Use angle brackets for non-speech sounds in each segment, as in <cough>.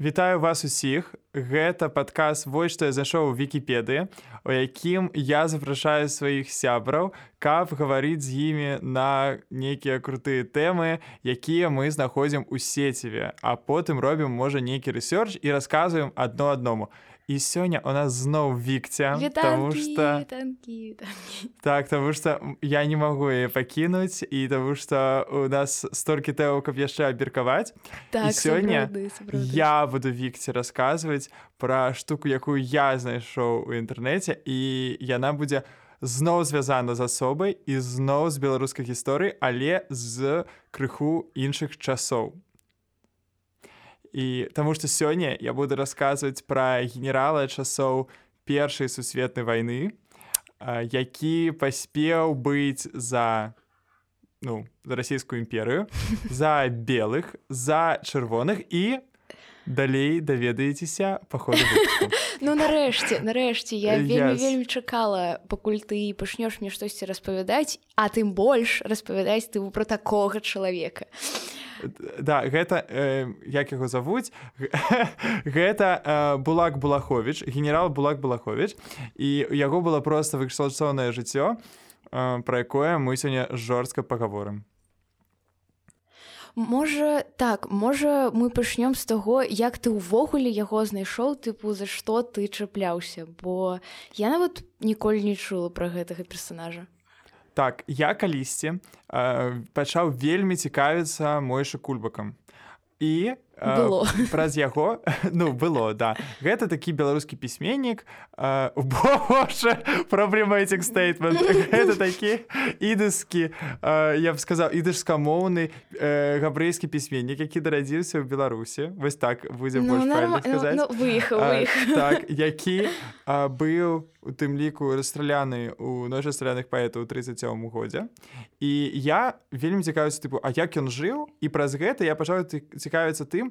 Вітаю вас усіх. Гэта падказ вось што я зайшоў у вікіпедыі, у якім я запрашаю сваіх сябраў, каб гаварыць з імі на нейкія крутыя тэмы, якія мы знаходзім у сеціве, а потым робім можа нейкі рэсёрч і расказваем адно адному і сёння у нас зноў вікця потому что так тому что я не могу яе пакінуць і тому что у нас столькі тэў каб яшчэ аберкаваць так, сёння я буду вікце расказваць пра штуку якую я знайшоў у інтэрнэце і яна будзе зноў звязана з асобай і зноў з беларускай гісторыі але з крыху іншых часоў і таму што сёння я буду расказваць пра генерала часоў першай сусветнай вайны які паспеў быць за ну за расійскую імперыю <laughs> за белых за чырвоных і далей даведаецеся паходу <laughs> ну нарэшце нарэшце я вельмі yes. вельмі чакала пакуль ты пачнеш мне штосьці распавядаць а тым больш распавядаць ты пра такога чалавека. а да гэта э, як яго завуць <laughs> гэта э, булак булахович генерал булак булахович і яго было просто выксалцоўнае жыццё э, пра якое мы сёння жорстка паговорым Можа так можа мы пачнём з таго як ты ўвогуле яго знайшоў тыпу за што ты чапляўся бо я нават ніколі не чула пра гэтага персонажа так я калісьці пачаў вельмі цікавіцца мойша кульбакам і было. Праз яго? <laughs> Ну было да. Гэта такі беларускі пісьменнік <laughs> Боже праблематик стейтмент. Это такі ідыскі я б сказаў ідышскамоўны габрэйскі пісьменнік які дарадзіўся ў беларусі. Вось так будзе ну, ну, выехаў, выехаў. так <laughs> які быў у тым ліку расстраляны у ножа страляных паэтаў у 37 годзе. І я вельмі цікавіўся тыпу А як ён жыў? І праз гэта я пажаў цікавіцца тым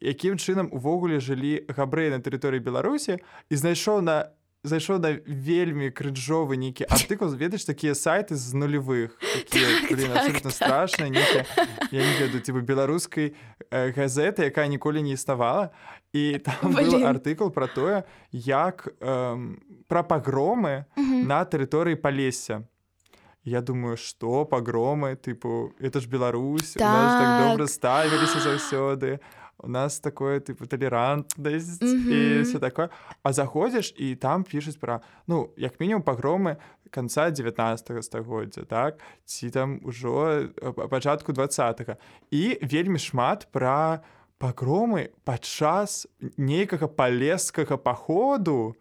якім чынам увогуле жылі габрэі на тэрыторыі беларусі і знайшоў на зайшоў на вельмі крыжовы нейкі <laughs> артыкул ведаеш такія сайты з нулевых так, абсолютно страшна я не ведаю типа беларускай газеты якая ніколі не існавала. І там артыкул про тое як э, пра пагромы на тэрыторыі палесся. Я думаю что пагромы? Тыпу это ж Беларусь так. так. добра ставіліся заўсёды у нас такое тыпу талерантнасць mm -hmm. і все такое. А заходзіш і там пішуць пра ну як мінімум пагромы конца 19 стагоддзя так ці там ужо пачатку два і вельмі шмат пра пагромы падчас нейкага палескага паходу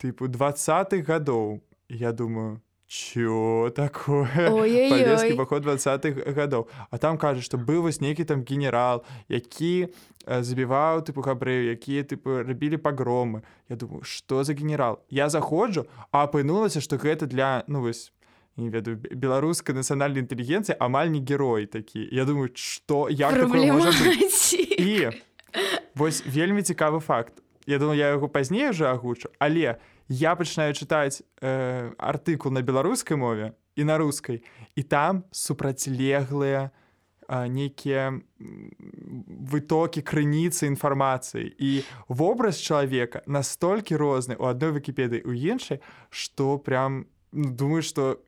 тыпу двадцатых гадоў. Я думаю чё такое? Паход двадцатых гадоў а там кажа што быў вось нейкі там генерал які забіваў тыпу габрэю якія тыпы рабілі пагромы Я думаю что за генерал? Я заходжу а апынулася што гэта для ну вось не ведаю беларускай нацыянальнай інтэлігенцыі амаль не герой такі Я думаю что як і вось вельмі цікавы факт. Я думаю я яго пазней уже агучу але я я пачынаю чытаць э, артыкул на беларускай мове і на рускай і там супрацьлеглыя нейкія вытокі крыніцы інфармацыі. І вобраз чалавека настолькі розны у адной выкіпедыі у іншай што прям ну, думаю што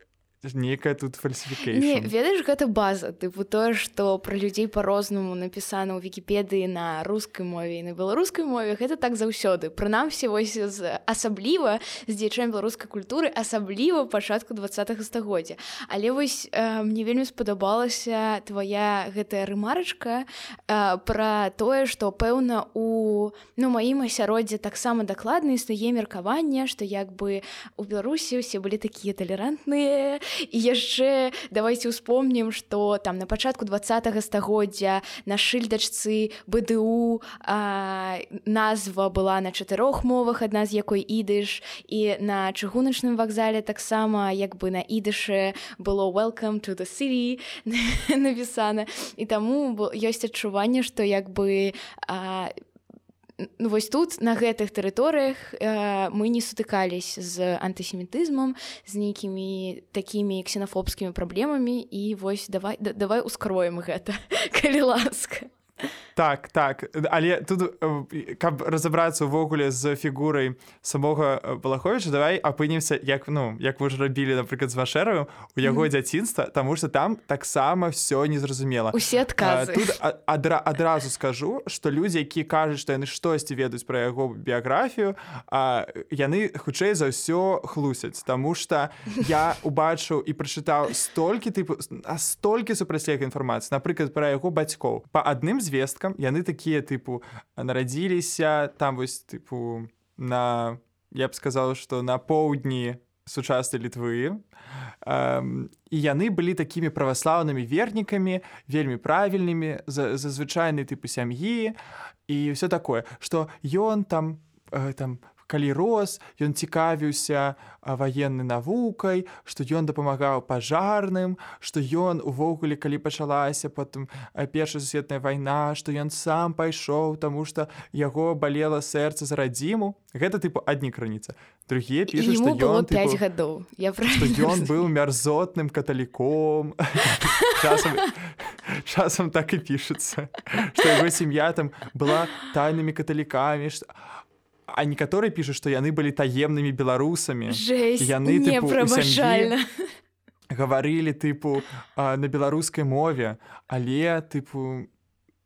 нейкая тут фальсіфікацыя ведаеш гэта база? Тыпу тое што пра людзей по-рознаму напісана ў вікіпедыі на рускай мове і на беларускай мове гэта так заўсёды прынамсі вось з асабліва з дзечаем беларускай культуры асабліва пачатку два стагоддзя але вось э, мне вельмі спадабалася твоя гэтая рымарачка э, пра тое што пэўна у ну маім асяроддзе таксама дакладна існуе меркаванне што як бы у беларусі усе былі такія талерантныя і яшчэ давайте успомнім что там на пачатку два стагоддзя на шыльдачцы бДУ а, назва была на чатырох мовах адна з якой ідыш. І на чыгуначным вакзале таксама як бы на ідыше было welcome to the city <laughs> напісана. І таму ёсць адчуванне что як бы а, ну, вось тут на гэтых тэрыторыях э, мы не сутыкались з антысемітызмам з нейкімі такімі ксенафобскімі праблемамі і вось давай да, давай ускроем гэта <laughs> калі ласка так так. Але тут каб разабрацца ўвогуле з фігурай самога балаховича давай апынемся як ну як вы ж рабілі напрыклад з вашэраю у яго дзяцінства тому что там таксама все незразумела усе адказы тут адра адразу скажу что людзі якія кажуць што яны штосьці ведаюць пра яго біяграфію а яны хутчэй за ўсё хлусяць тому что я <laughs> убачыў і прачытаў столькі тыпу а столькі супрацьлег інфармацыі напрыклад пра яго бацькоў по адным звесткам яны такія тыпу нарадзіліся там вось тыпу на я б сказал что на поўдні сучаснай літвы і яны былі такімі праваслаўнымі вернікамі вельмі правільнымі за звычайнай тыпу сям'і і все такое. Что ён там э, там калі рос ён цікавіўся ваеннай навукай што ён дапамагаў пажарным што ён увогуле калі пачалася потым першая сусветная вайна што ён сам пайшоў таму што яго балела сэрца за радзіму. Гэта тыпу адні крыніца другія піша што ён 5 гадоў я ён быў мярзотным каталіком. <laughs> Часам часам так і пішацца што яго сям'я там была тайнымі каталікамі што а некаторы пішуць што яны былі таемнымі беларусамі яны <laughs> гаварылі тыпу на беларускай мове. Але тыпу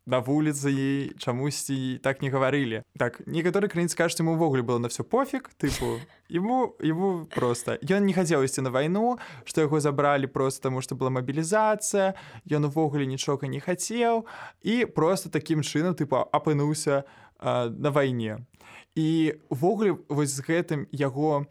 на вуліцы і чамусьці так не гаварылі так некаторы крыніц кажуць ему ўвогуле было на все пофіг тыпу ему ему просто. Ён не хацеў ісці на вайну што яго забралі просто таму што была мабілізацыя ён увогуле нічога не хацеў і просто такім чынам тыпу апынуўся на вайне і увогуле вось з гэтым яго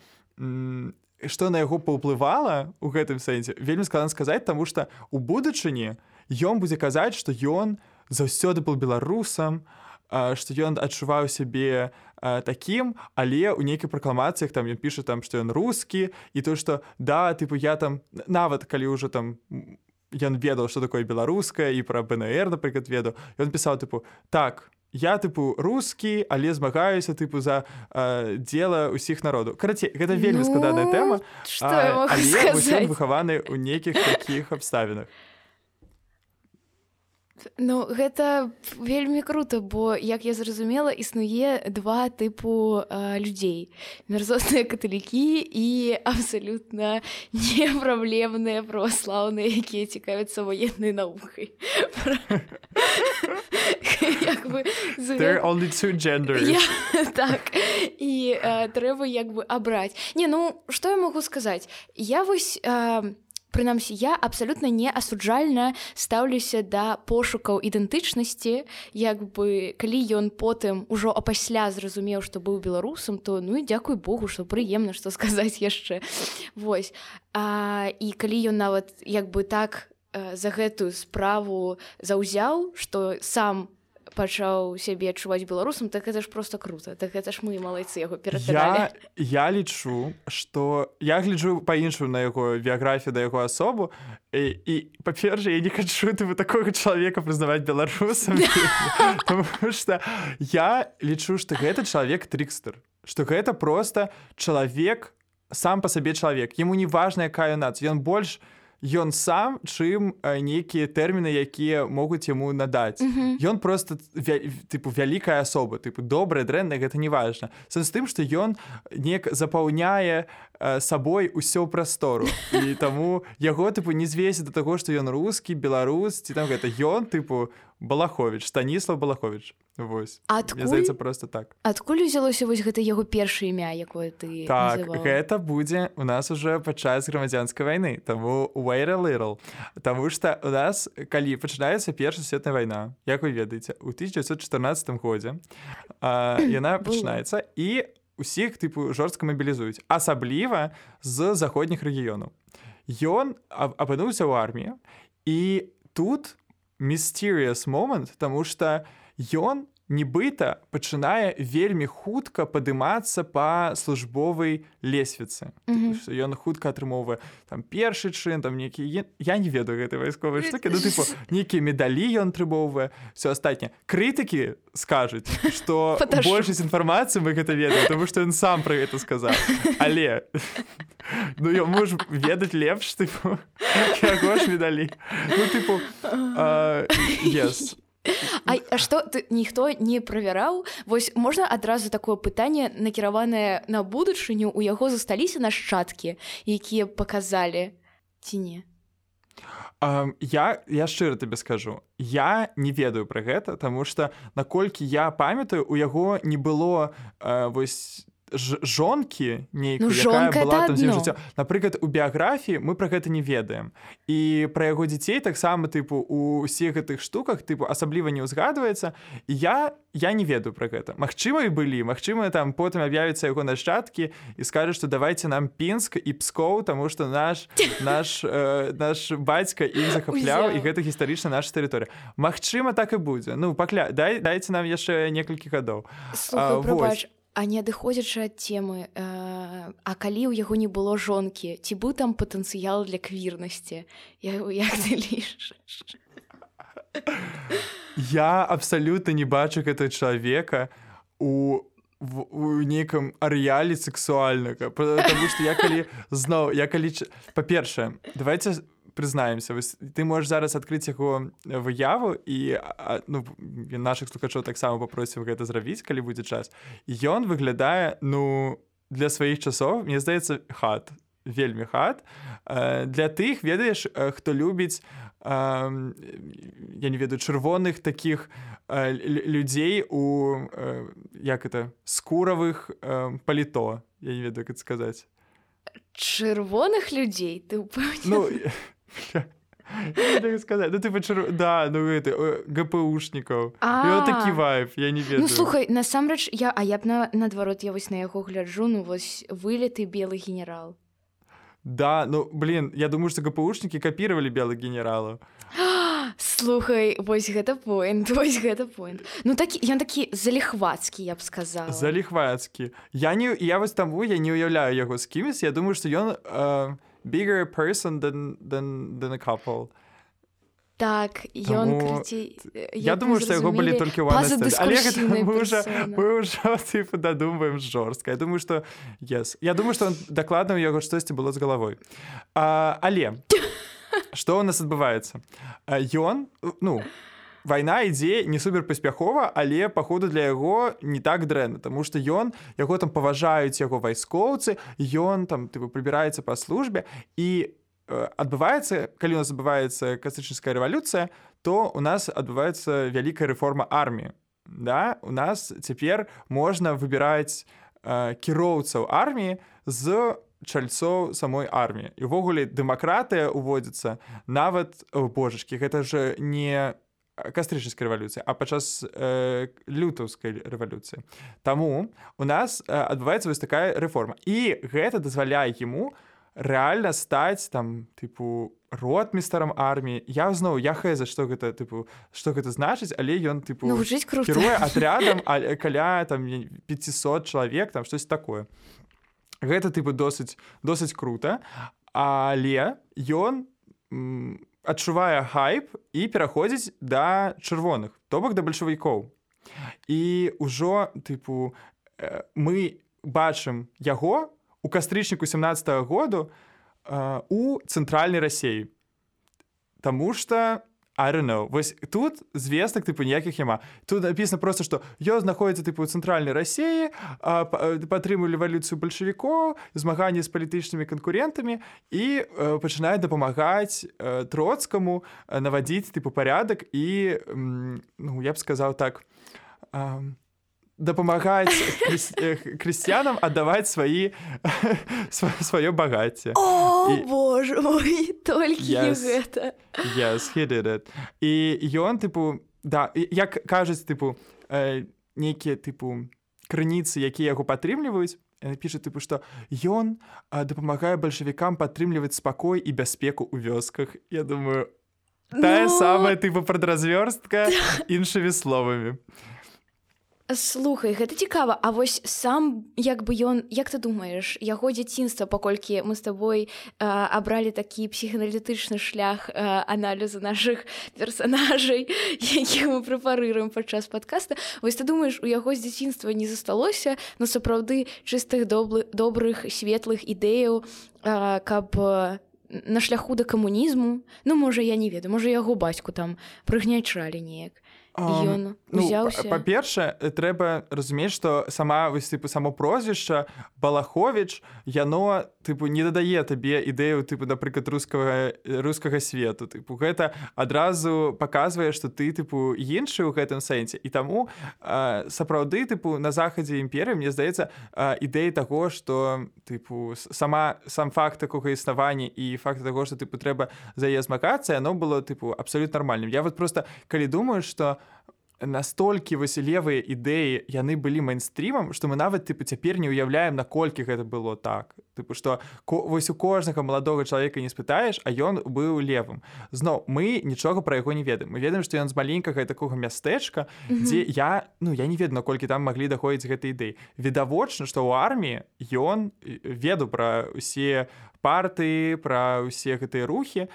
што на яго паўплывала у гэтым сэнсе вельмі складана сказаць таму што у будучыні ён будзе казаць што ён заўсёды был беларусам што ён адчуваў сябе такім але ў нейкай пракламацыях там ён піша там што ён рускі і то што да тыпу я там нават калі ўжо там ён ведаў што такое беларускае і пра бнр напрыклад ведаў ён пісаў тыпу так я тыпу рускі але змагаюся тыпу за э, дзела ўсіх народу карацей гэта вельмі ну, складаная тэма. выхаваны ў нейкіх такіх абставінах Ну гэта вельмі круто бо як я зразумела існуе два тыпу э, людзей. Мерзосныя каталікі і абсалютна непраблемныя праваслаўныя якія цікавяцца военнай наукай. <laughs> Так. І э, трэба як бы абраць. Не ну што я магу сказаць? Я вось э, прынамсі я абсалютна не асуджальна стаўлюся да пошукаў ідэнтычнасці. Як бы калі ён потым ужо апасля зразумеў што быў беларусам то ну і дзякуй Богу што прыемна што сказаць яшчэ. Вось. А, і калі ён нават як бы так за гэтую справу заўзяў што сам пачаў сябе адчуваць беларусам так это ж просто круто так гэта ж мы малайцы яго я, я лічу что я гляджу па-іншаму на яго біяграфію да яго асобу і, і па-перша я не хачу ты вы такога чалавека прызнаваць беларусам. <laughs> Что я лічу что гэта чалавек трикстер что гэта просто чалавек сам па сабе чалавек. Ему не важна якая нацыя ён больш не ён сам чым нейкія тэрміны якія могуць яму надаць ён mm -hmm. просто вя, тыпу вялікая асоба тыпу добрая дрэнная гэта не важна сэнс тым што ён неяк запаўняе сабой усё прастору. І таму яго тыпу не звесіць да таго што ён рускі беларус ці там гэта ён тыпу балахович станіслав балахович Вось. Здаецца просто так. адкуль узялося вось гэта яго першае імя якое ты так называл? гэта будзе у нас уже падчас грамадзянскай вайны таму little. Таму что у нас калі пачынаецца першая светная вайна як вы ведаеце у 1914 годзе а, яна пачынаецца і усіх тыпу жорстка мабілізуюць. Асабліва з заходніх рэгіёнаў. Ён апынуўся ў арміі і тут mysterious момант тому что ён нібыта пачынае вельмі хутка падымацца па службовай лесвіцы. Mm -hmm. ён хутка атрымоўвае там першы чын там нейкі я не ведаю гэтай вайсковай штукі ну, тыпу нейкія медалі ён трыбоўвае все астатняе. Крытыкі скажуць что <laughs> большасць інфармацыі мы гэта ведаем тому что ён сам пра гэта сказаў. Але <laughs> ну я муж ведаць лепш тыпу <laughs> медалі. Ну, тыпу yes А што ніхто не правяраў вось можна адразу такое пытанне накіраванае на будучыню у яго засталіся нашчадкі якія паказалі ці не? Um, я я шчыра табе скажу я не ведаю пра гэта таму што наколькі я памятаю у яго не было uh, вось жонкі нейкая ну, была там жыццё напрыклад у біяграфіі мы пра гэта не ведаем. І пра яго дзяцей таксама тыпу у ўсіх гэтых штуках тыпу асабліва не ўзгадваецца. Я я не ведаю пра гэта. Мачыма і былі. Мачыма там потым аб'явіцца яго нашчадкі і скажа што давайте нам пінск і пскоў таму што наш <laughs> наш э, наш бацька ім захапляў і гэта гістарычна наша тэрыторыя Магчыма так і будзе. Ну пакля дай дайце нам яшчэ некалькі гадоў. А не адыходзячы ад темы э, А калі ў яго не было жонкі ці быў там патэнцыял для квірнасці? Я, як ты ліш Я абсалютна не бачу гэта чалавека у у нейкам арэале сексуальнага потому что я калі зноў я калі па-першае давайте прызнаемся ты можаш зараз адкрыць яго выяву і ну, наших слухачоў таксама попросім гэта зрабіць калі будзе час. Ён выглядае ну для сваіх часоў мне здаецца хат вельмі хат. Для тых ведаеш хто любіць я не ведаю чырвоных таких людзей у як это скуравых паліто я не ведаю как сказаць чырвоных людзей ты ну, <laughs> сказать. Ну ты почер... да ну это гпушнікаў такі вайп я не ведаю. ну, слухай насамрэч я а я б на наадварот я вось на яго гляджу ну вось вылеты белый генерал. Да ну блин я думаю что гпушнікі капировали белых генералаў <gasps> слухай вось гэта поинт <laughs> вось гэта поинт. Ну такі ён такі заліхвацкі я б сказал заліхвацкі я не я вось таму я не уяўляю яго з кімось я думаю что ён э, bigger person than, than, than a couple. Так, ён Тому... крыці... Я думаю, што яго былі толькі мы ўжо тыпу дадумваем жорстка. Я думаю, што yes. Я думаю, што дакладна ў яго штосьці было з галавой. А, але што ў нас адбываецца? Ён ну вайна ідзе не супер паспяхова але паходу для яго не так дрэнна тому что ён яго там паважаюць яго вайскоўцы ён там ты прыбіраецца па службе і адбываецца калі у нас забываецца касычынская рэвалюцыя то у нас адбываецца вялікая рэформа арміі. Да? У нас цяпер можна выбіраць э, кіроўцаў арміі з чальцоў самой арміі. І ўвогуле дэмакратыя уводзіцца нават божачкі. Гэта ж не кастрычнай рэвалюцыі а падчас э, лютаўскай рэвалюцыі Таму у нас э, адбываецца вось такая рэформа і гэта дазваляе яму рэальна стаць там тыпу ротмістарам арміі я зноў я хэ за што гэта тыпу што гэта значыць але ён тыпу ну, жыць атрядам каля там 500 чалавек там штось такое. Гэта тыпу досыць досыць круто. Але ён у адчувае хайп і пераходзіць да чырвоных то бок да бальшавікоў і ўжо тыпу э, мы бачым яго у кастрычніку 17 -го году э, у цэнтральнай рассеі Таму что Know. Вось тут звестак тыпу ніякіх няма тут написано просто что ё знаходіцца тыпу у цэнтральнай рассеі падтрымлівалі эвалюцыю бальшавікоў змаганне з палітычнымі канкурентамі і э, пачынае дапамагаць э, троцкаму э, навадзіць тыпу парядак і ну, я б сказаў так э, дапамагаць крысціянам аддаваць сваі <laughs> сваё багацце Боже толькі гэта і ён тыпу да як кажуць тыпу э, нейкія тыпу крыніцы якія яго падтрымліваюць піша тыпу што ён дапамагае бальшавікам падтрымліваць спакой і бяспеку ў вёсках Я думаю тая ну... самая тыпу прадразвёрстка іншымі <laughs> словамі. Слухай, гэта цікава, А вось сам як бы ён як ты думаеш яго дзяцінства, паколькі мы з табой э, абралі такі псіханалітычны шлях э, аналізу нашых персанажай, <laughs> які мы прэпарыруем падчас падкаста. Вось ты думаеш, у яго з дзяцінства не засталося на сапраўды чыстых добрых светлых ідэяў, э, каб на шляху да камунізму, Ну можа я не ведаю, можа яго бацьку там прыгнячалі неяк ён узяўся ну, па-першае трэба разумець што сама вось тыпу само прозвішча балахович яно тыпу не дадае табе ідэю тыпу напрыклад рускага рускага свету тыпу гэта адразу паказвае што ты тыпу іншы ў гэтым сэнсе. І таму сапраўды тыпу на захадзе імперыі мне здаецца ідэі таго што тыпу сама сам факт такога існавання і факт таго што тыпу трэба за яе змагацца яно было тыпу абсалютна нармальным. Я вот просто калі думаю што настолькі вось левыя ідэі яны былі майнстрімам што мы нават тыпу цяпер не ўяўляем наколькі гэта было так. Тыпу што вось у кожнага маладога чалавека не спытаеш а ён быў левым. Зноў мы нічога пра яго не ведаем. Мы ведаем што ён з маленькага такога мястэчка mm -hmm. дзе я ну я не ведаю наколькі там маглі даходзіць гэтай ідэі. Відавочна што ў арміі ён веду пра усе партыі пра ўсе гэтыя рухі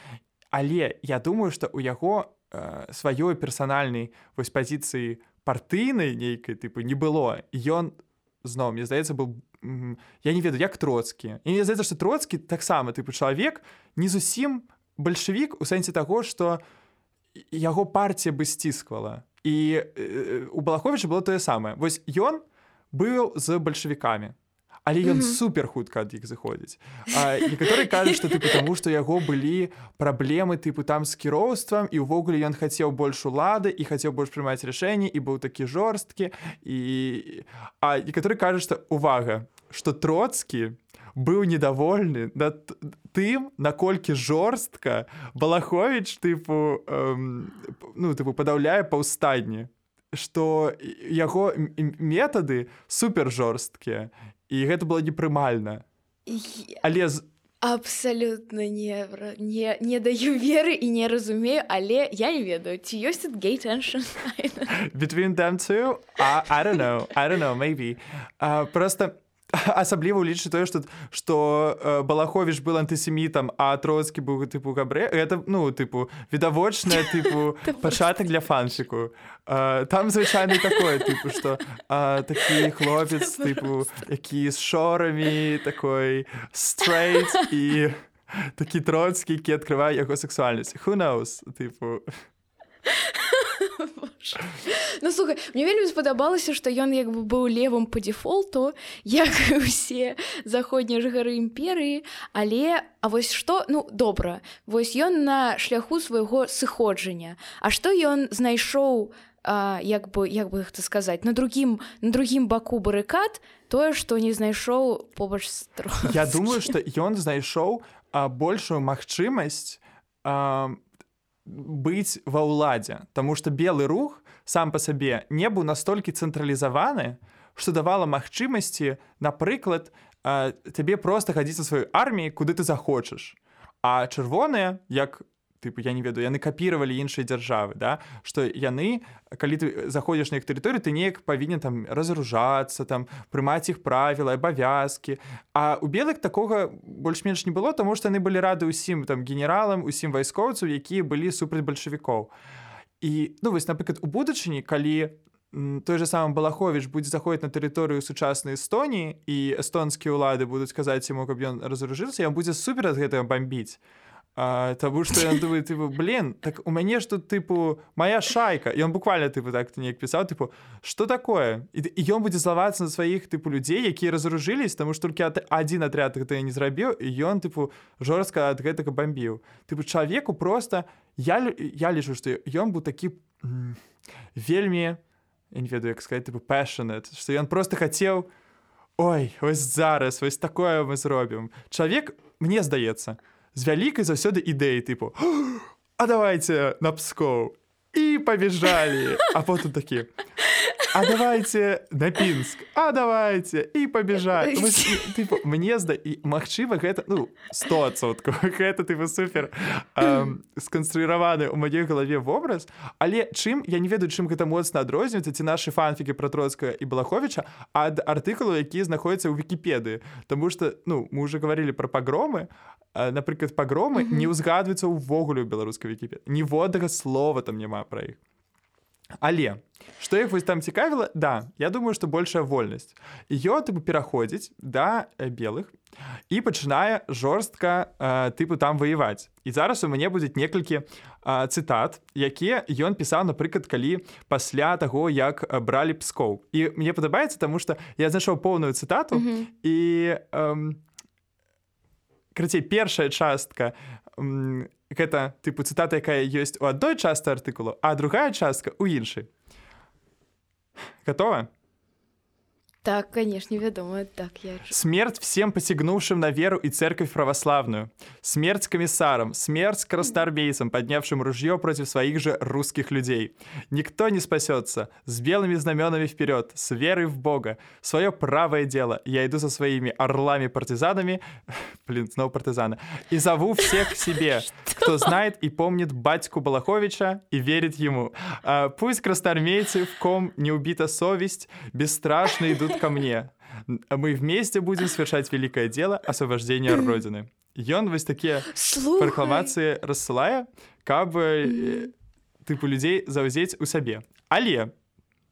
але я думаю што у яго сваёй персанальнай вось пазіцыі партыйнай нейкай тыпу не было. Ён зноў мне здаецца быў я не ведаю як троцкі і мне здаецца што троцкі таксама тыпу чалавек не зусім бальшавік у сэнсе таго што яго партія бы сцісквала і э, у балаховіча было тое самае вось ён быў з бальшавікамі але ён mm -hmm. супер хутка ад іх заходзіць некаторы кажуць што ты потому што яго былі праблемы тыпу там з кіроўствам і ўвогуле ён хацеў больш улады і хацеў больш прымаць рашэнні і быў такі жорсткі. І а некаторы кажуць што увага што троцкі быў недовольны над тым наколькі жорстка балахович тыпу эм, ну тыпу падаўляе паўстанні што яго метады супер жорсткія і гэта было непрымальна але з абсалютна не не не даю <laughs> веры і не разумею. Але я не ведаю. Ці ёсць тут гей between them two uh, I don't know. I don't know maybe. Uh, просто <laughs> асабліва улічы тое што што э, балаховіш был антысемітам а троцкі быў тыпу габрэ это ну тыпу відавочная тыпу <laughs> пачатак для фанчыку э, там звычайна такое тыпу што э, такі <laughs> хлопец тыпу які з шорамі такой стрейт і такі троцкі які адкрывае яго сексуальнасць. Who knows тыпу <laughs> Ну слухай мне вельмі спадабалася што ён як бы быў левым по дефолту <laughs> як усе заходнія жыхары імперыі. Але А вось што ну добра вось ён на шляху свайго сыходжання. А што ён знайшоў як бы як бы гэта сказаць на другім на другім баку барыкад тое што не знайшоў побач Я думаю <laughs> што ён знайшоў большую магчымасць быць ва ўладзе Таму што белы рух сам па сабе не быў настолькі цэнтралізаваны што давала магчымасці напрыклад табе проста хадзіць са сваёй арміі куды ты захочаш а чырвоныя як тыпу я не ведаю яны капіравалі іншыя дзяржавы да што яны калі ты заходзіш на іх тэрыторыю ты неяк павінен там разоружацца там прымаць іх правілы абавязкі а у белых такога больш-менш не было таму што яны былі рады ўсім там генералам усім вайскоўцаў якія былі супраць бальшавікоў і ну вось напрыклад у будучыні калі той же самым балахович будзе заходзіць на тэрыторыю сучаснай эстоніі і эстонскія ўлады будуць казаць яму каб ён разоружыўся ён будзе супер ад гэтага бомбіць А, Таму што ён думаю тыпу блин так у мяне ж тут тыпу моя шайка ён буквально тыпу так неяк пісаў тыпу что такое і ён будзе злавацца на сваіх тыпу людзей якія разоружылись таму што толькі адзін атряд гэта я не зрабіў і ён тыпу жорстка ад гэтага бомбіў тыпу чалавеку просто я я лічу што ён быў такі вельмі не ведаю як сказать тыпу passionate што ён просто хацеў ой вось зараз вось такое мы зробім чалавек мне здаецца з вялікай заўсёды ідэі тыпу а давайте на пскоў і пабежалі а потым такі а давайте на пінск а давайте і пабежаць мне зда і магчыма гэта ну стосоткаў гэта ты супер сканструіраваны ў маёй галаве вобраз але чым я не ведаю чым гэта моцна адрозніваецца ці нашы фанфікі пра троцкая і балаховича ад артыкулу які знаходзяцца ў вкіпедыі Таму что ну мы уже говорили про пагромы напрыклад пагромы mm -hmm. не ўзгадваецца ўвогуле ў беларускай вкіпе ніводага слова там няма пра іх але что іх вось там цікавіла да я думаю что большая вольнасць ее тыпу пераходзіць да э, белых і пачынае жорстка э, тыпу там ваяваць і зараз у мяне будзе некалькі э, цытат якія ён пісаў напрыклад калі пасля таго як бралі пскоў. І мне падабаецца тому что я знайшоў поўную цытату mm -hmm. і э, крыцей першая частка гэта тыпу цытата якая ёсць у адной частцы артыкулу а другая частка у іншай. Готова Так, конечно, ведомо, так я... Смерть всем посягнувшим на веру и церковь православную. Смерть комиссарам, смерть красноармейцам, поднявшим ружье против своих же русских людей. Никто не спасется. С белыми знаменами вперед, с верой в Бога. Свое правое дело. Я иду со своими орлами-партизанами, <laughs> блин, снова партизаны, и зову всех к себе, <laughs> кто знает и помнит батьку Балаховича и верит ему. А, пусть красноармейцы, в ком не убита совесть, бесстрашно идут ко мне. Мы вместе будем совершать великое дело освобождения Родины. Ён вось такія пракламацыі рассылае, каб тыпу людзей заўзець у сабе. Але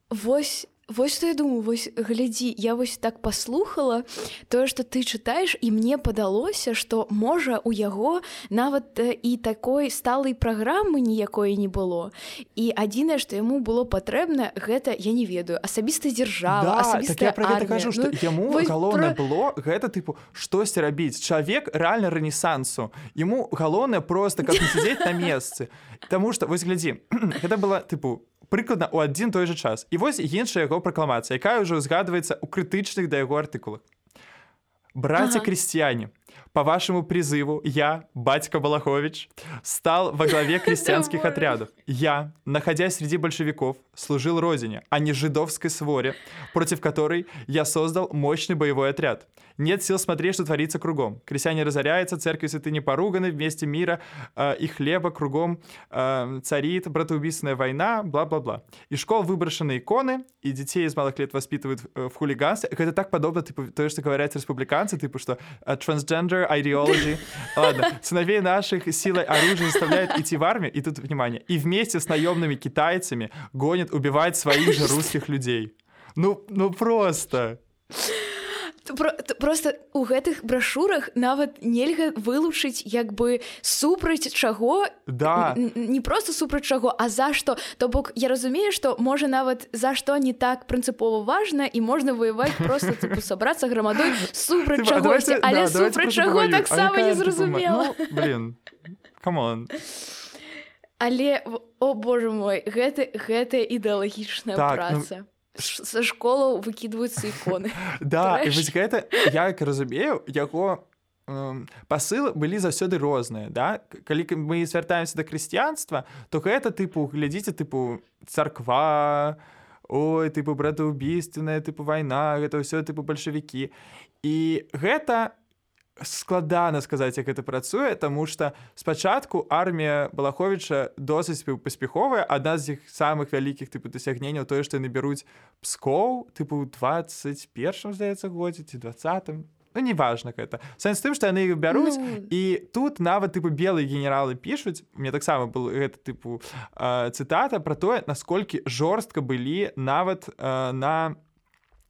вось Вось што я думаю вось глядзі я вось так паслухала тое што ты чытаеш і мне падалося што можа у яго нават і такой сталай праграмы ніякой не было. І адзінае што яму было патрэбна гэта я не ведаю асабіста дзяржава да, так я пра кажу што ну, яму галоўнае пра... было гэта тыпу штосьці рабіць чалавек рэальна рэнесансу яму галоўнае просто каб сядзець на месцы Таму што вось глядзі гэта <clears throat> была тыпу прыкладна ў адзін той жа час і вось іншая яго пракламацыя якая ўжо узгадваецца ў крытычных да яго артыкулах браце ага. крестьяне по вашему призыву я, батька Балахович, стал во главе <laughs> крестьянских отрядов. Я, находясь среди большевиков, служил родине, а не жидовской своре, против которой я создал мощный боевой отряд. Нет сил смотреть, что творится кругом. Крестьяне разоряются, церкви святыни поруганы, вместе мира э, и хлеба кругом э, царит братоубийственная война, бла-бла-бла. И школ выброшены иконы, и детей из малых лет воспитывают э, в хулиганстве. Это так подобно, типа, то, что говорят республиканцы, типа, что э, transgender ideology. Ладно, сыновей наших силой оружия заставляют идти в армию, и тут, внимание, и вместе с наемными китайцами гонят убивать своих же русских людей. Ну, ну просто. Про, просто у гэтых брашурах нават нельга вылучыць як бы супраць чаго да. не просто супраць чаго а за што. То бок я разумею што можа нават за што не так прынцыпова важна і можна воеваць просто типу, сабрацца грамадой супраць чагосьці. але да, супраць чаго таксама незразумела ну, блин камон але о боже мой гэта гэта ідэалагічная так, праца ну са школаў выкідваюцца іконы <laughs> да і вось гэта як разумею яго пасылы былі заўсёды розныя да? Калі мы звяртаемся да крысціянства то гэта тыпу глядзіце тыпу царква ой тыпу братаубійственная тыпу вайна гэта ўсё тыпу бальшавікі і гэта складана сказаць як это працуе тому что спачатку армія балаховича досыць паспяховая адна з іх самых вялікіх тыпу дасягненняў тое што яны бяруць пскоў тыпу 21 здаецца годзе ці двадцатым ну неважно гэта. Сэнс тым што яны іх бяруць ну... і тут нават тыпу белыя генералы пішуць мне таксама был гэта тыпу э, цытата про тое насколькі жорстка былі нават э, на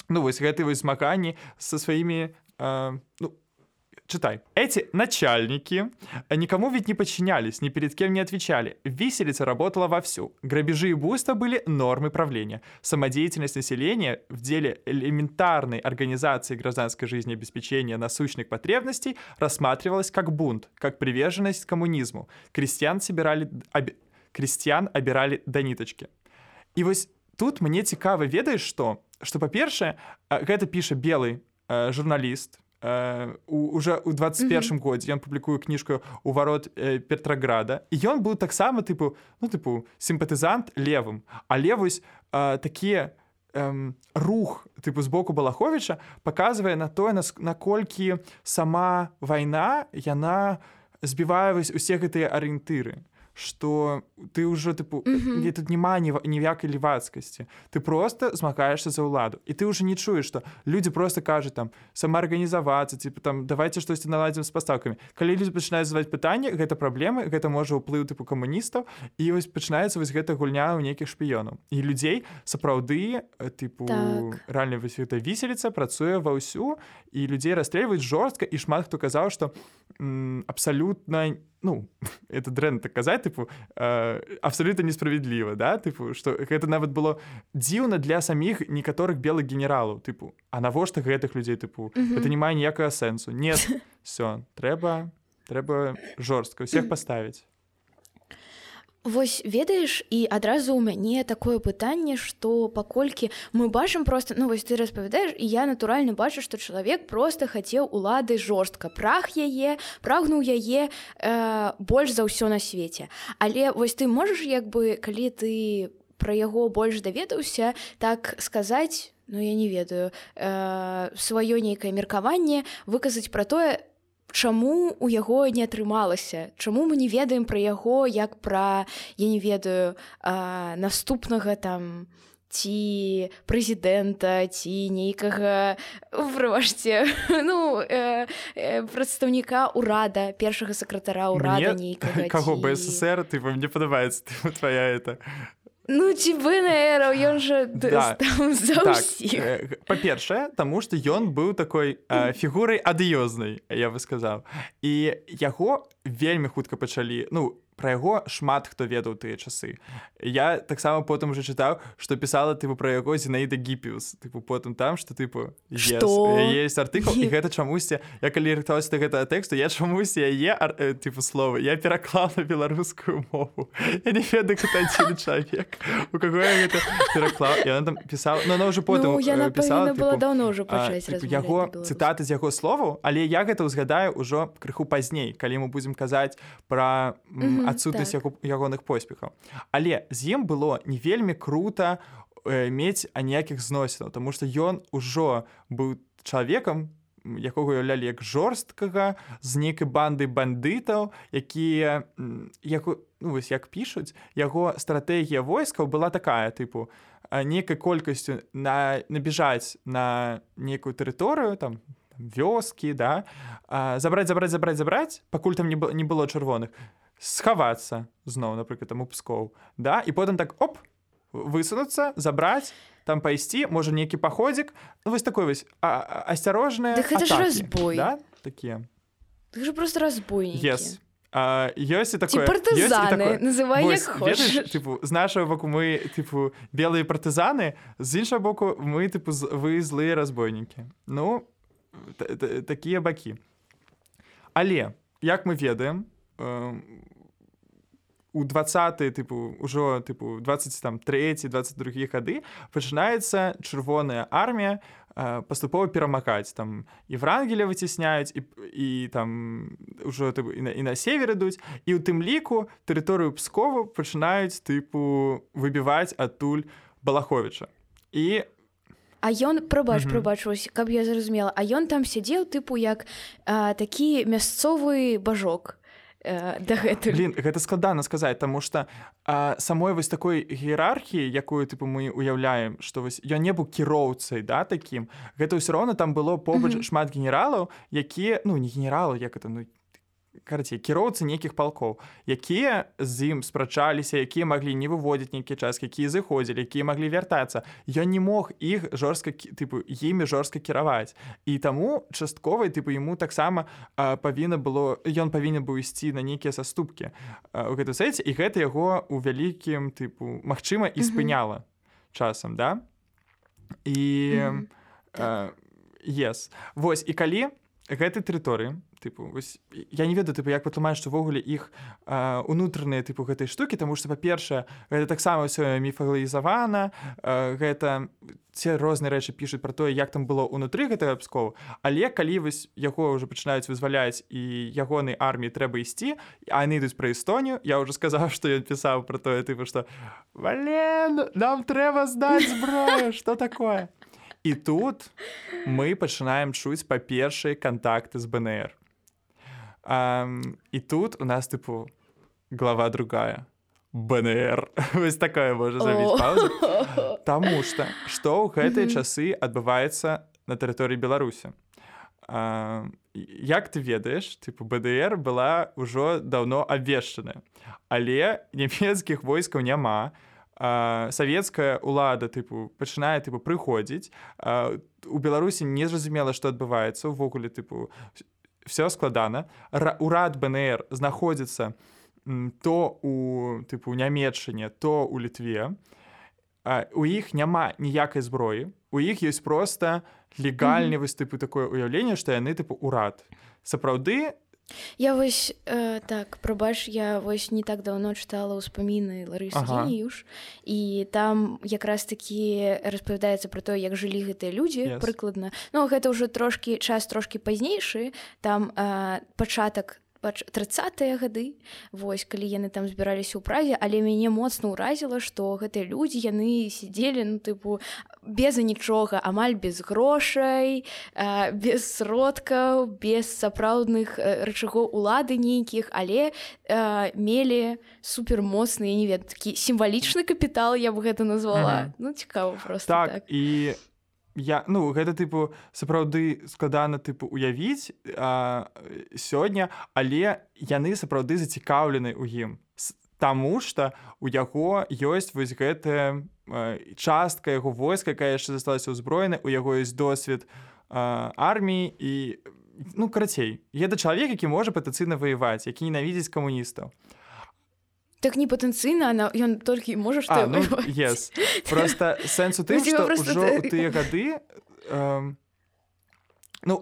ну вось гэты вось змаганні со сваімі э, ну Читай. Эти начальники никому ведь не подчинялись, ни перед кем не отвечали. Виселица работала вовсю. Грабежи и буйства были нормой правления. Самодеятельность населения в деле элементарной организации гражданской жизни обеспечения насущных потребностей рассматривалась как бунт, как приверженность к коммунизму. Крестьян собирали... Об... Крестьян обирали до ниточки. И вот тут мне цікава ведаеш что что па-першае гэта піша белый э, журналіст э, уже у 21 mm -hmm. годзе ён публікуе кніжку у варот э, петраграда і ён быў таксама тыпу ну тыпу сімпатызант левым але вось э, такія э, рух тыпу з боку балаховича паказвае на тое наколькі сама вайна яна збівае вось усе гэтыя арыентыры что ты ўжо тыпу mm -hmm. тут няма ніякай лівацкасці ты просто змагаешься за ўладу і ты уже не чуеш что люди просто кажуць там самаарганізавацца типа там давайте штосьці наладзім з пастаўкамі калі люди пачынаюць задаваць пытанне гэта праблемы гэта можа ўплыў тыпу камуністаў і вось пачынаецца вось гэта гульня ў нейкіх шпіёнаў і людзей сапраўды тыпу так. рэальна вось гэта віселіца працуе ва ўсю і людзей расстрэльваюць жорстка і шмат хто казаў што абсалютна ну <laughs> это дрэнна так казаць тыпу э, абсалютна несправядліва да? Тыпу што гэта нават было дзіўна для саміх некаторых белых генералаў тыпу а навошта гэтых людзей тыпу mm -hmm. это не мае ніякага сэнсу нет <laughs> все трэба трэба жорстка ўсіх <clears throat> паставіць Вось ведаеш і адразу ў мяне такое пытанне што паколькі мы бачым просто ну вось ты распавядаеш і я натуральна бачу што чалавек просто хацеў улады жорстка. Прах яе прагнуў яе э, больш за ўсё на свеце. Але вось ты можаш як бы калі ты пра яго больш даведаўся так сказаць ну я не ведаю э, сваё нейкае меркаванне выказаць пра тое чаму у яго не атрымалася? Чаму мы не ведаем пра яго як пра я не ведаю а, наступнага там ці прэзідэнта ці нейкага врыважце <laughs> ну э, э, прадстаўніка ўрада першага сакратара ўрада нейкага <laughs> каго ці... бСр ты вам не падабаецца <laughs> твоя это Ну ці ВНР ён жа да. <laughs> так, э, па-першае таму што ён быў такой э, фігурай адыёзнай я бы сказаў і яго вельмі хутка пачалі ну пра яго шмат хто ведаў тыя часы. Я таксама потым уже чытаў што пісала тыпу пра яго зінаіда гіпіус. Тыпу потым там што тыпу есть артыкул і гэта чамусьці я калі рыхтаваўся да гэтага тэксту я чамусь яе э, тыпу словы я пераклаў на беларускую мову. Я не ведаю чалавек у каго гэта пераклаў. Я там пісаў но она уже потым ну, я пісала давно ўжо яго цытаты з яго словаў але я гэта ўзгадаю ўжо крыху пазней калі мы будзем казаць пра адсутнасць так. ягоных поспехаў але з ім было не вельмі круто э, мець аніякіх зносінаў тому что ён ужо быў чалавекам якога уяўлялі як жорсткага з нейкай банды бандытаў якія як ну, вось як пішуць яго стратэгія войскаў была такая тыпу нейкай колькасцю на набіжаць на нейкую тэрыторыю там вёскі да забраць забраць забраць забраць пакуль там не было не было чырвоных схавацца зноў напрыклад там у пскоў да і потым так оп высунуцца забраць там пайсці можа нейкі паходзік. Ну, вось такой вось асцярожная разбой. да? такія. Же просто разбой yes. ёсць і такое тыпу з нашага боку мы тыпу белыя партызаны з іншага боку мы тыпу вы злыя разбойнікі. Ну такія бакі. Але як мы ведаем у 20 тыпу ўжо тыпу 23 22 гады пачынаецца чырвоная армія паступова перамагаць там і врангеля выцісняюць і, і там ўжо тыпу, і, на, і на север ідуць і ў тым ліку тэрыторыю пскову пачынаюць тыпу выбіваць адтуль балаховича. І А ён прабач прыбачусь каб я зразумела. А ён там сядзеў тыпу як а, такі мясцовы бажок Э, дагэтуль Блин, гэта складана сказаць таму што самой вось такой іерархіі якую тыпу мы уяўляем што вось ён не быў кіроўцай да такім гэта ўсё роўна там было побач mm -hmm. шмат генералаў якія ну не генералу як это ну карці кіроўцы нейкіх палкоў якія з ім спрачаліся якія маглі не выводзіць нейкі час якія зыходзілі якія маглі вяртацца. Ён не мог іх жорстка тыпу імі жорстка кіраваць. І таму частковай тыпу яму таксама павінна было ён павінен быў ісці на нейкія саступкі у гэту сэце і гэта яго у вялікім тыпу магчыма і спыняла часам да? І mm -hmm. э, yes. Восьось і калі гэтай тэрыторыі тыпу вось, я не ведаю тыпу як патлумаць што ўвогуле іх унутраныя тыпу гэтай штукі тому што па-першае гэта таксама ўсё міфагалізавана гэта ці розныя рэчы пішуць пра тое як там было ўнутры гэтага пскоў але калі вось яго ўжо пачынаюць вызваляць і ягонай арміі трэба ісці а яны ідуць пра істонію я ўжо сказаў <laughs> што ён пісаў пра тое тыпу што Вален, нам трэба здаць зброю что такое І тут мы пачынаем чуць па-першай кантакты з БНР. Um, і тут у нас тыпу глава другая. БНР. <laughs> Вось такая можа зрабіць паузу <laughs> Таму што што ў гэтыя часы адбываецца на тэрыторыі Беларусі а, Як ты ведаеш тыпу БДР была ўжо даўно абвешчаная але нямецкіх войскаў няма савецкая ўлада тыпу пачынае тыпу прыходзіць у Беларусі незразумела што адбываецца увогуле тыпу все складана урад БНР знаходзіцца то у тыпу нямецчыне то у літве у іх няма ніякай зброі у іх ёсць проста легальны вось тыпу такое ўяўленне што яны тыпу урад сапраўды я вось э, так прабач я вось не так даўно чытала ўспаміны ларысюш ага. і там якраз такі распавядаецца пра то як жылі гэтыя людзі yes. прыкладна Ну гэта ўжо трошкі час трошкі пазнейшы там э, пачатак там тридцатые гады вось калі яны там збіраліся ў празе але мяне моцна ўразіла што гэтыя людзі яны сидзелі ну тыпу без нічога амаль без грошай без сродкаў без сапраўдных рычагоў улады нейкіх але мелі супер моцны не вед такі сімвалічны капітал я бы гэта назвала ага. ну цікава просто так, так. і я ну гэта тыпу сапраўды складана тыпу уявіць сёння але яны сапраўды зацікаўлены ў ім. Таму што у яго ёсць вось гэтая частка яго войска якая яшчэ засталася ўзброена у яго ёсць досвед арміі і ну карацей гэта чалавек які можа патэнцыйна ваяваць які ненавідзець камуністаў так не патэнцыйна она ён толькі можа што ну, yes. просто сэнсу тым што ўжо тыя гады э, ну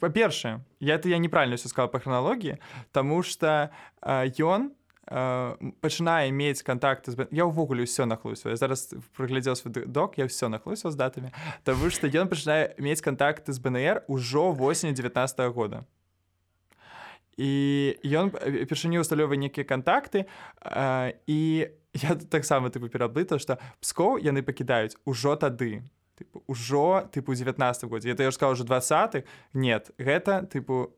па-першае я это я неправильно все сказал па храналогіі тому что ён э, пачынае мець контакты з я ўвогуле ўсё нахлусю я зараз прыглядзеў свой док я все нахлусіў з датамі Таму што ён пачынае мець контакты з БНР ужо восень 19 -го года і ён упершыню усталёвае нейкія кантакты і я <laughs> таксама тыпу пераблыта што пскоў яны пакідаюць ужо тады тыпу, ужо? Тыпу 19 годзе это я ж сказал уже 20 нет гэта тыпу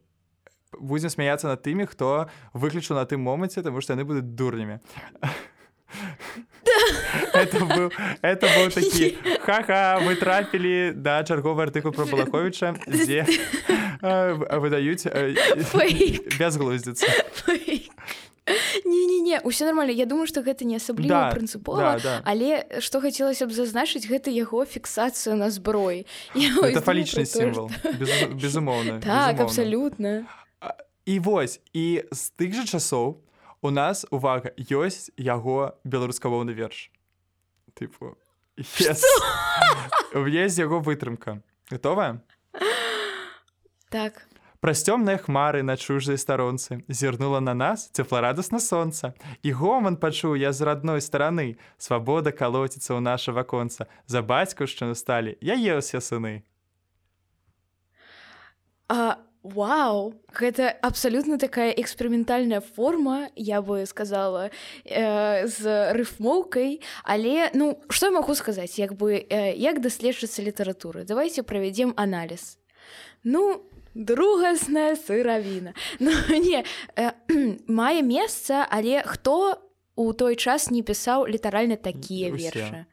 будзем смяяцца над тымі хто выключыў на тым моманце таму што яны будуць дурнямі <laughs> это быў это быў такі <laughs> ха-ха мы трапілі да чарговы артыкул про балаховича дзе выдаюць бязглуздзіцца не-не-не ўсё нормально. Я думаю што гэта не асабліва да, прынцыпова да, да. але што хацелася б зазначыць гэта яго фіксацыю на зброі фалічны сімвал безумоўна так абсалютна. І вось і з тых жа часоў у нас увага ёсць яго беларускамоўны верш тыпу yes. есть <laughs> яго вытрымка готовая Так. Праз цёмныя хмары на чужай старонцы зірнула на нас цефларадасна сонца. І гоман пачуў я з радной стараны. Свабода калоціцца ў наша ваконца. За бацькаўшчыну сталі, я еўся сыны. А, Вау, гэта абсалютна такая эксперыментальная форма, я бы сказала э, з рыфмоўкай, але ну што я магу сказаць, як бы э, як даследчыцца літаратуры. Давайте правядзем аналіз. Ну, другасная сыравіна <laughs> ну, не э, <clears throat> мае месца але хто у той час не пісаў літаральна такія вершы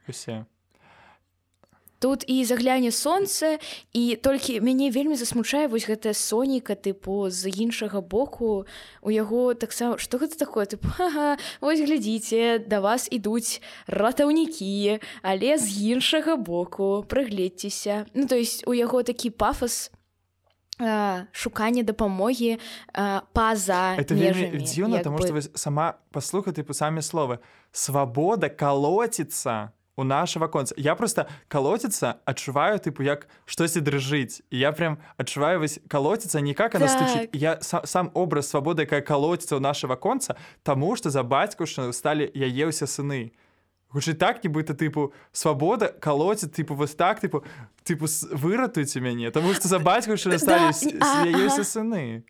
тут і загляне сонца і толькі мяне вельмі засмучае вось гэтая соніка тыпу з іншага боку. У яго таксама что гэта такое? тыпу ага, ось глядзіце да вас ідуць ратаўнікі але з іншага боку прыгледзьцеся ну то есть у яго такі пафас шуканне дапамогі па-за дзіўна таму што сама паслуха тыпу самі словы. Свабода калоціцца у наше ваконца я просто калоціцца адчуваю тыпу як штосьці дрыжыць я прям адчуваю вось калоціцца никак она так. я сам, сам образ свабоды якая калоціцца ў наше ваконца таму што за бацькаўшчыну сталі яе ўсе сыны. Хутчэй так нібыта тыпу свабода калоціць тыпу вось так тыпу тыпу выратуйце мяне таму што за бацькаўчы сталі яе сыны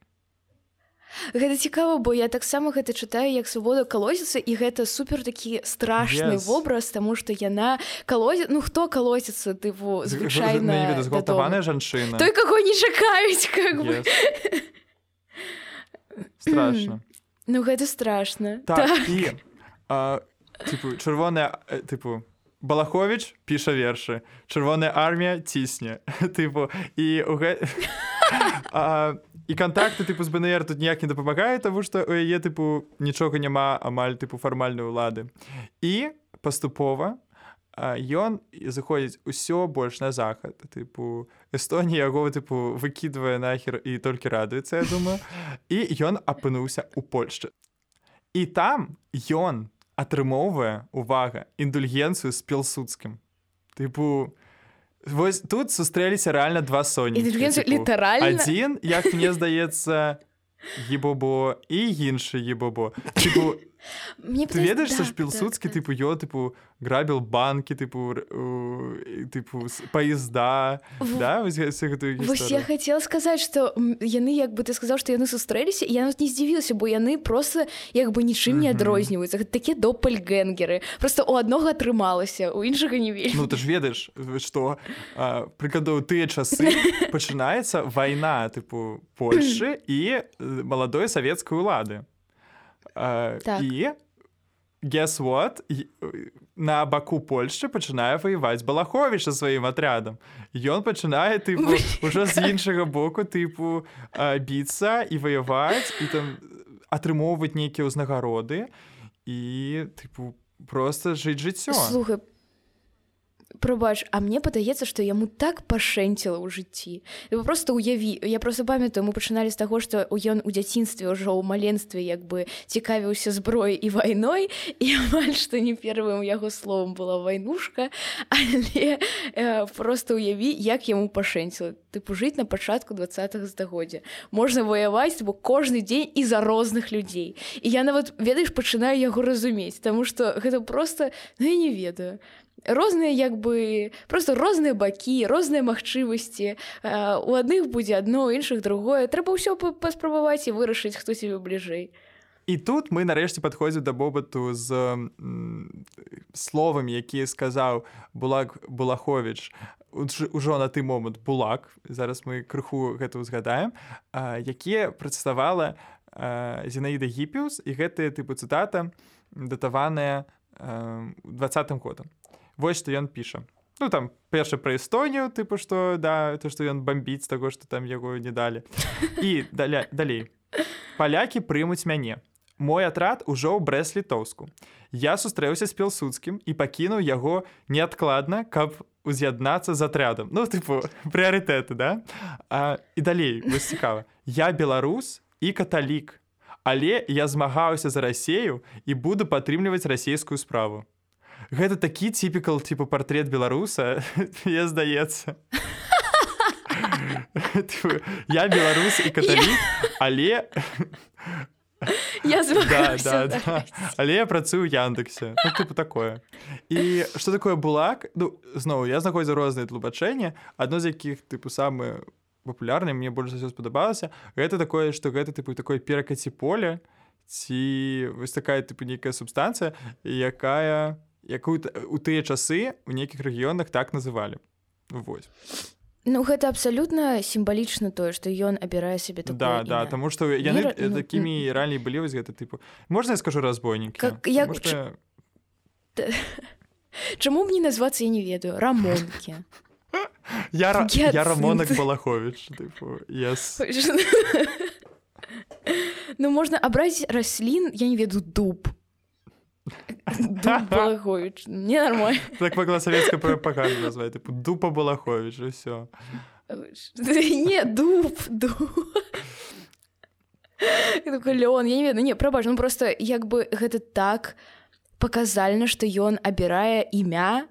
Гэта цікава бо я таксама гэта чытаю як свабода калозіцца і гэта супер такі страшны yes. вобраз таму што яна калозе ну хто калоціцца тыпу звычайна згвалтаваная жанчына той каго не чакаюць как yes. страшно <clears throat> Ну гэта страшна так, так. і а, типу чырвоная типу балахович піша вершы чырвоная армія цісне <laughs> тыпу і у гэ... <laughs> і кантакты тыпу з бнр тут ніяк не дапамагае таму што у яе тыпу нічога няма амаль тыпу фармальнай улады і паступова ён заходзіць усё больш на захад. Тыпу Эстонія яго тыпу выкідвае нахер і толькі радуецца я думаю. І ён апынуўся у Польшчы і там ён атрымоўвае увага індульгенцыю з пілсудскім тыпу вось тут сустрэліся рэальна два соні літаральна адзін як мне здаецца ебобо і іншы ебобо. Тыпу Мне ты ведаеш да, шпілсудскі да, тыпу ё тыпу грабіл банкі тыпу тыпу поезда в... да, вось я хотела сказаць что яны як бы ты сказаў што яны сустрэліся я не здзівілася бо яны просто як бы нічым не адрозніваюцца такія допальгенгеры просто у аднога атрымалася у іншага не вельмі Ну ты ж ведаеш что прыкладу тыя часы <laughs> пачынаецца вайна тыпу Польшы і маладой савецкай улады так. і guess what? На баку Польшчы пачынае ваяваць балаховіша сваім атрядам ён пачынае тыпу ўжо з іншага боку тыпу біцца і ваяваць і там атрымоўваць нейкія ўзнагароды і тыпу просто жыць жыццё слухай Прабач, а мне падаецца, што яму так пашэнціла ў жыцці. Просто уяві я просто памятаю, мы пачыналі з таго, што ён у дзяцінстве ўжо ў маленстве як бы цікавіўся зброяй і вайной і амаль што не первым яго словом была вайнушка, але э, просто уяві, як яму пашэнціла тыпу жыць на пачатку два стагоддзя. Можна ваяваць, бо кожны дзень і за розных людзей. І я нават ведаеш пачынаю яго разумець, Таму што гэта просто ну, я не ведаю розныя як бы просто розныя бакі розныя магчымасці. У адных будзе адно іншых другое. Трэба ўсё паспрабаваць і вырашыць хто себе бліжэй. І тут мы нарэшце падходзім да бобату з словамі які сказаў булак булахович ужо на ты момант булак зараз мы крыху гэта ўзгадаем якія прадставала зінаіда гіпіус і гэтыя тыпу цытата датаваная двадцатым годам вось што ён піша. Ну там перша пра эстонію тыпу што да то што ён бомбіць таго што там яго не далі. І даля далей. Палякі прымуць мяне. Мой атрад ужо ў брэс-літоўску. Я сустрэўся з пілсудскім і пакінуў яго неадкладна каб уз'яднацца з атрядам ну тыпу прыярытэты да? А, і далей вось цікава. Я беларус і каталік але я змагаюся за рассею і буду падтрымліваць расійскую справу гэта такі ціпікал типу портрет беларуса <laughs> мне здаецца. Я беларус і каталік але я да, да, да. але я працую яндексе. Ну, типу такое. І что такое булак? Ну зноў я знаходзю розныя тлумачэнні. Адно з якіх тыпу самы папулярны мне больш за ўсё спадабалася гэта такое что гэта тыпу такое перакаці поле ці вось такая тыпу нейкая субстанцыя якая якую у тыя часы у нейкіх рэгіёнах так называлі. Вось. Ну гэта абсалютна сімвалічна тое што ён абірае сябе да да таму што яны Вера... Ну, такімі раней былі вось гэта тыпу. Можна я скажу разбойнікі? Как як что... <laughs> Чаму мне назвацца я не ведаю. Рамонкі. <laughs> Я, я рамонак балахович yes. <laughs> Ну можна абразіць раслін я не веду дуб Балахович. Не нормально. Так могла советская пропаганда назвать. Типа Дупа Балахович, и все. Не, дуб, дуб. Такой Леон, я не ведаю, не, прабач, ну просто як бы гэта так паказальна, што ён абірае імя,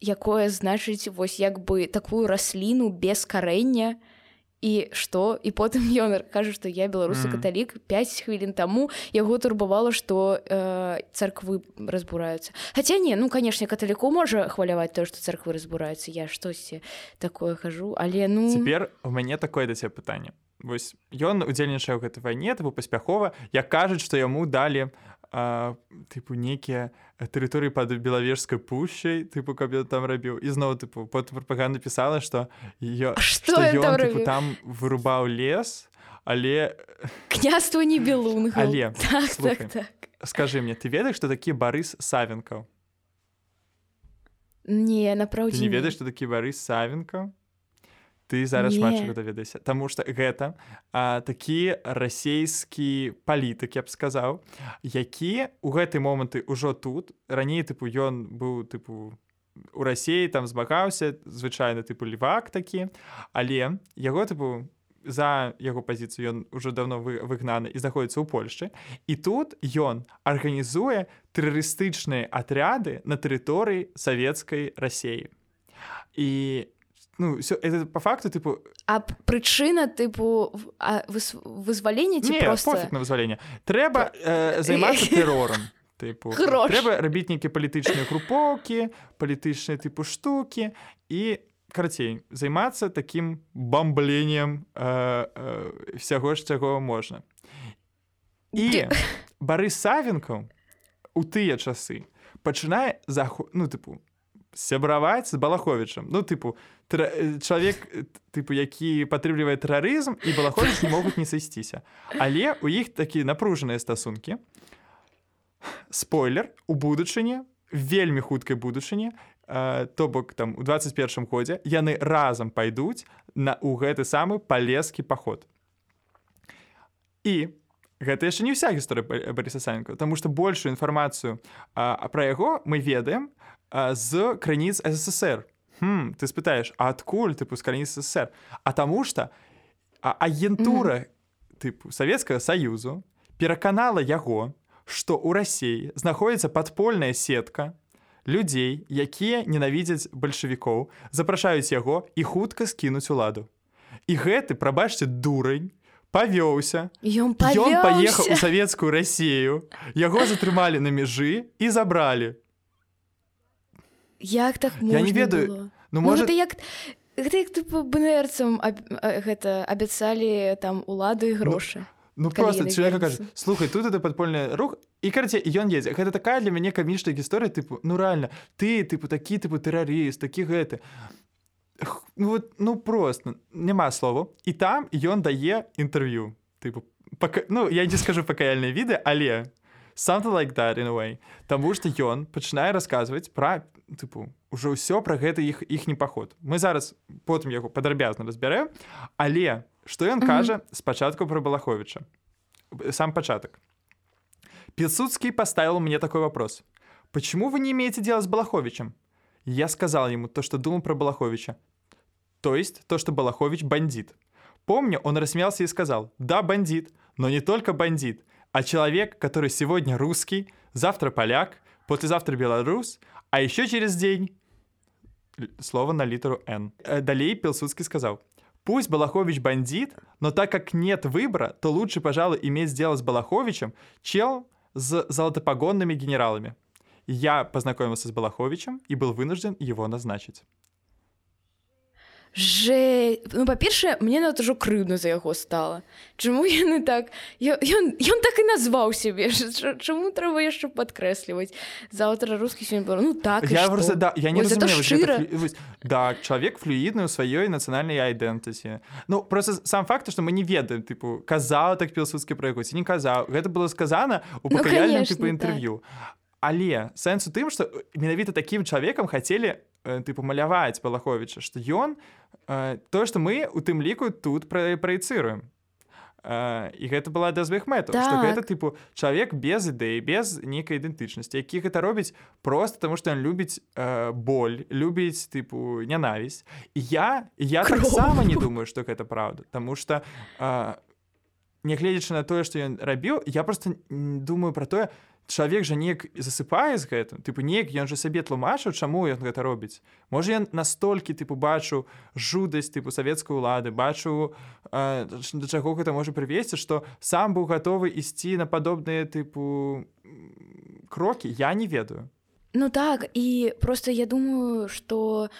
якое значыць вось як бы такую расліну без карэння, і што і потым <laughs> ён кажа што я беларусы каталік 5 хвілін таму яго турбавала што э, царквы разбураюцца. Хаця не ну канешне каталіку можа хваляваць то што царквы разбураюцца я штосьці такое хожу але ну цяпер у мяне такое да ця пытанне. Вось ён удзельнічае ў гэтай вайне тыпу паспяхова як кажуць што яму далі тыпу нейкія тэрыторыі пад белавежскай пушчай тыпу каб я там рабіў. І зноў тыпу под прапаганда пісала што я, што ён, ён, тыпу, там вырубаў лес але княства не белун але <laughs> так, так, так. скажи мне ты ведаеш что такі барыс савенкаў не напраўдзе не ведаеш что такі барыс савенкаў ты зараз шмат чаго даведаешся Таму што гэта а, такі расійскі палітык я б сказаў які у гэты моманты ўжо тут раней тыпу ён быў тыпу у рассіі там змагаўся звычайна тыпу лівак такі. Але яго тыпу за яго пазіцыю ён ужо давно выгнаны і знаходіцца ў Польшчы. І тут ён арганізуе тэрарыстычныя атряды на тэрыторыі савецкай рассеі і ну все это по факту тыпу а прычына тыпу вызвалення ці просто на вызвалення трэба э, займацца <laughs> тэрором тыпу трэба рабіць нейкія палітычныя групоўкі палітычныя тыпу штукі і карацей займацца таким бамбленнем э, э, всяго ж чаго можна і бары савенкаў у тыя часы пачынае заход ну тыпу сябраваць з балаховичам ну тыпу тра... чалавек тыпу які падтрымлівае тэрарызм і балахович не могуць не сысціся. Але у іх такі напружаныя стасункі. Спойлер у будучыні вельмі хуткай будучыні то бок там у 21 годзе яны разам пайдуць на у гэты самы палескі паход. І гэта яшчэ не ўся гісторыя барыса санка тому что большую інфармацыю пра яго мы ведаем з крыніц ссср. Хм, ты спытаеш адкуль тыпу з крыніц ссср? А таму что агентура mm -hmm. тыпу савецкага саюзу пераканала яго што ў рассіі знаходзіцца падпольная сетка людзей якія ненавідзяць бальшавікоў запрашаюць яго і хутка скінуць уладу. І гэты прабачце дурань павёўся ён паехаў у савецкую рассею яго затрымалі на мяжы і забралі як так я не ведаю. было? ну можа ты як гэта як бнерцам гэта абяцалі там улады і грошы ну, ну просто человек кажа слухай тут это подпольны рух і карце ён едзе гэта такая для мяне камічная гісторыя тыпу ну реально ты тыпу такі тыпу тэрарыст такі гэты ну, вот, ну просто няма слову і там ён дае інтэрв'ю тыпу пака... ну я не скажу пакаяльныя віды але something like that in a way. Таму што ён пачынае расказваць пра тыпу ўжо ўсё пра гэта іх іхні паход мы зараз потым яго падрабязна разбярэм але што ён кажа спачатку пра балаховича? Сам пачатак пецуцкий поставил мне такой вопрос. Почему вы не имеете дело с балаховичем я сказал ему то что думал про балаховича то есть то что балахович бандит помню он рассмеялся и сказал да бандит но не только бандит а человек который сегодня русский завтра поляк послезавтра белорус а еще через день... Слово на литеру «Н». Э, далее Пилсудский сказал, Пусть Балахович бандит, но так как нет выбора, то лучше, пожалуй, иметь дело с Балаховичем, чем с золотопогонными генералами. Я познакомился с Балаховичем и был вынужден его назначить. Жэ ну па-першае мне нават ужо крыўна за яго стала Чаму яны так? Ён, ён так і назваў сябе <laughs> чаму трэба яшчэ падкрэсліваць заўтра рускі сёння было ну так я просто, да, я не разумею, да чалавек флюідны ў сваёй нацыянальнай айдэнтысе Ну просто сам факт што мы не ведаем тыпу казаў так пілсудскі пра яго ці не казаў гэта было сказана у пакаяльным ну, тыпу інтэрв'ю так. Але сэнс у тым што менавіта такім чалавекам хацелі тыпу маляваць балаховича што ён тое што мы у тым ліку тут праецыруем і гэта была дазвых мэту так. што гэта тыпу чалавек без ідэі без нейкай ідэнтычнасці які гэта робіць просто таму што ён любіць э, боль любіць тыпу нянавісць і я я таксама не думаю што гэта праўда Таму што э, нягледзячы на тое што ён рабіў я просто думаю про тое чалавек жа неяк засыпае з гэтым тыпу неяк ён жа сабе тлумачыў чаму ён гэта робіць. Можа ён настолькі тыпу бачу жудасць тыпу савецкай улады бачу э, да чаго гэта можа прывесці што сам быў гатовы ісці на падобныя тыпу крокі я не ведаю. Ну так і просто я думаю что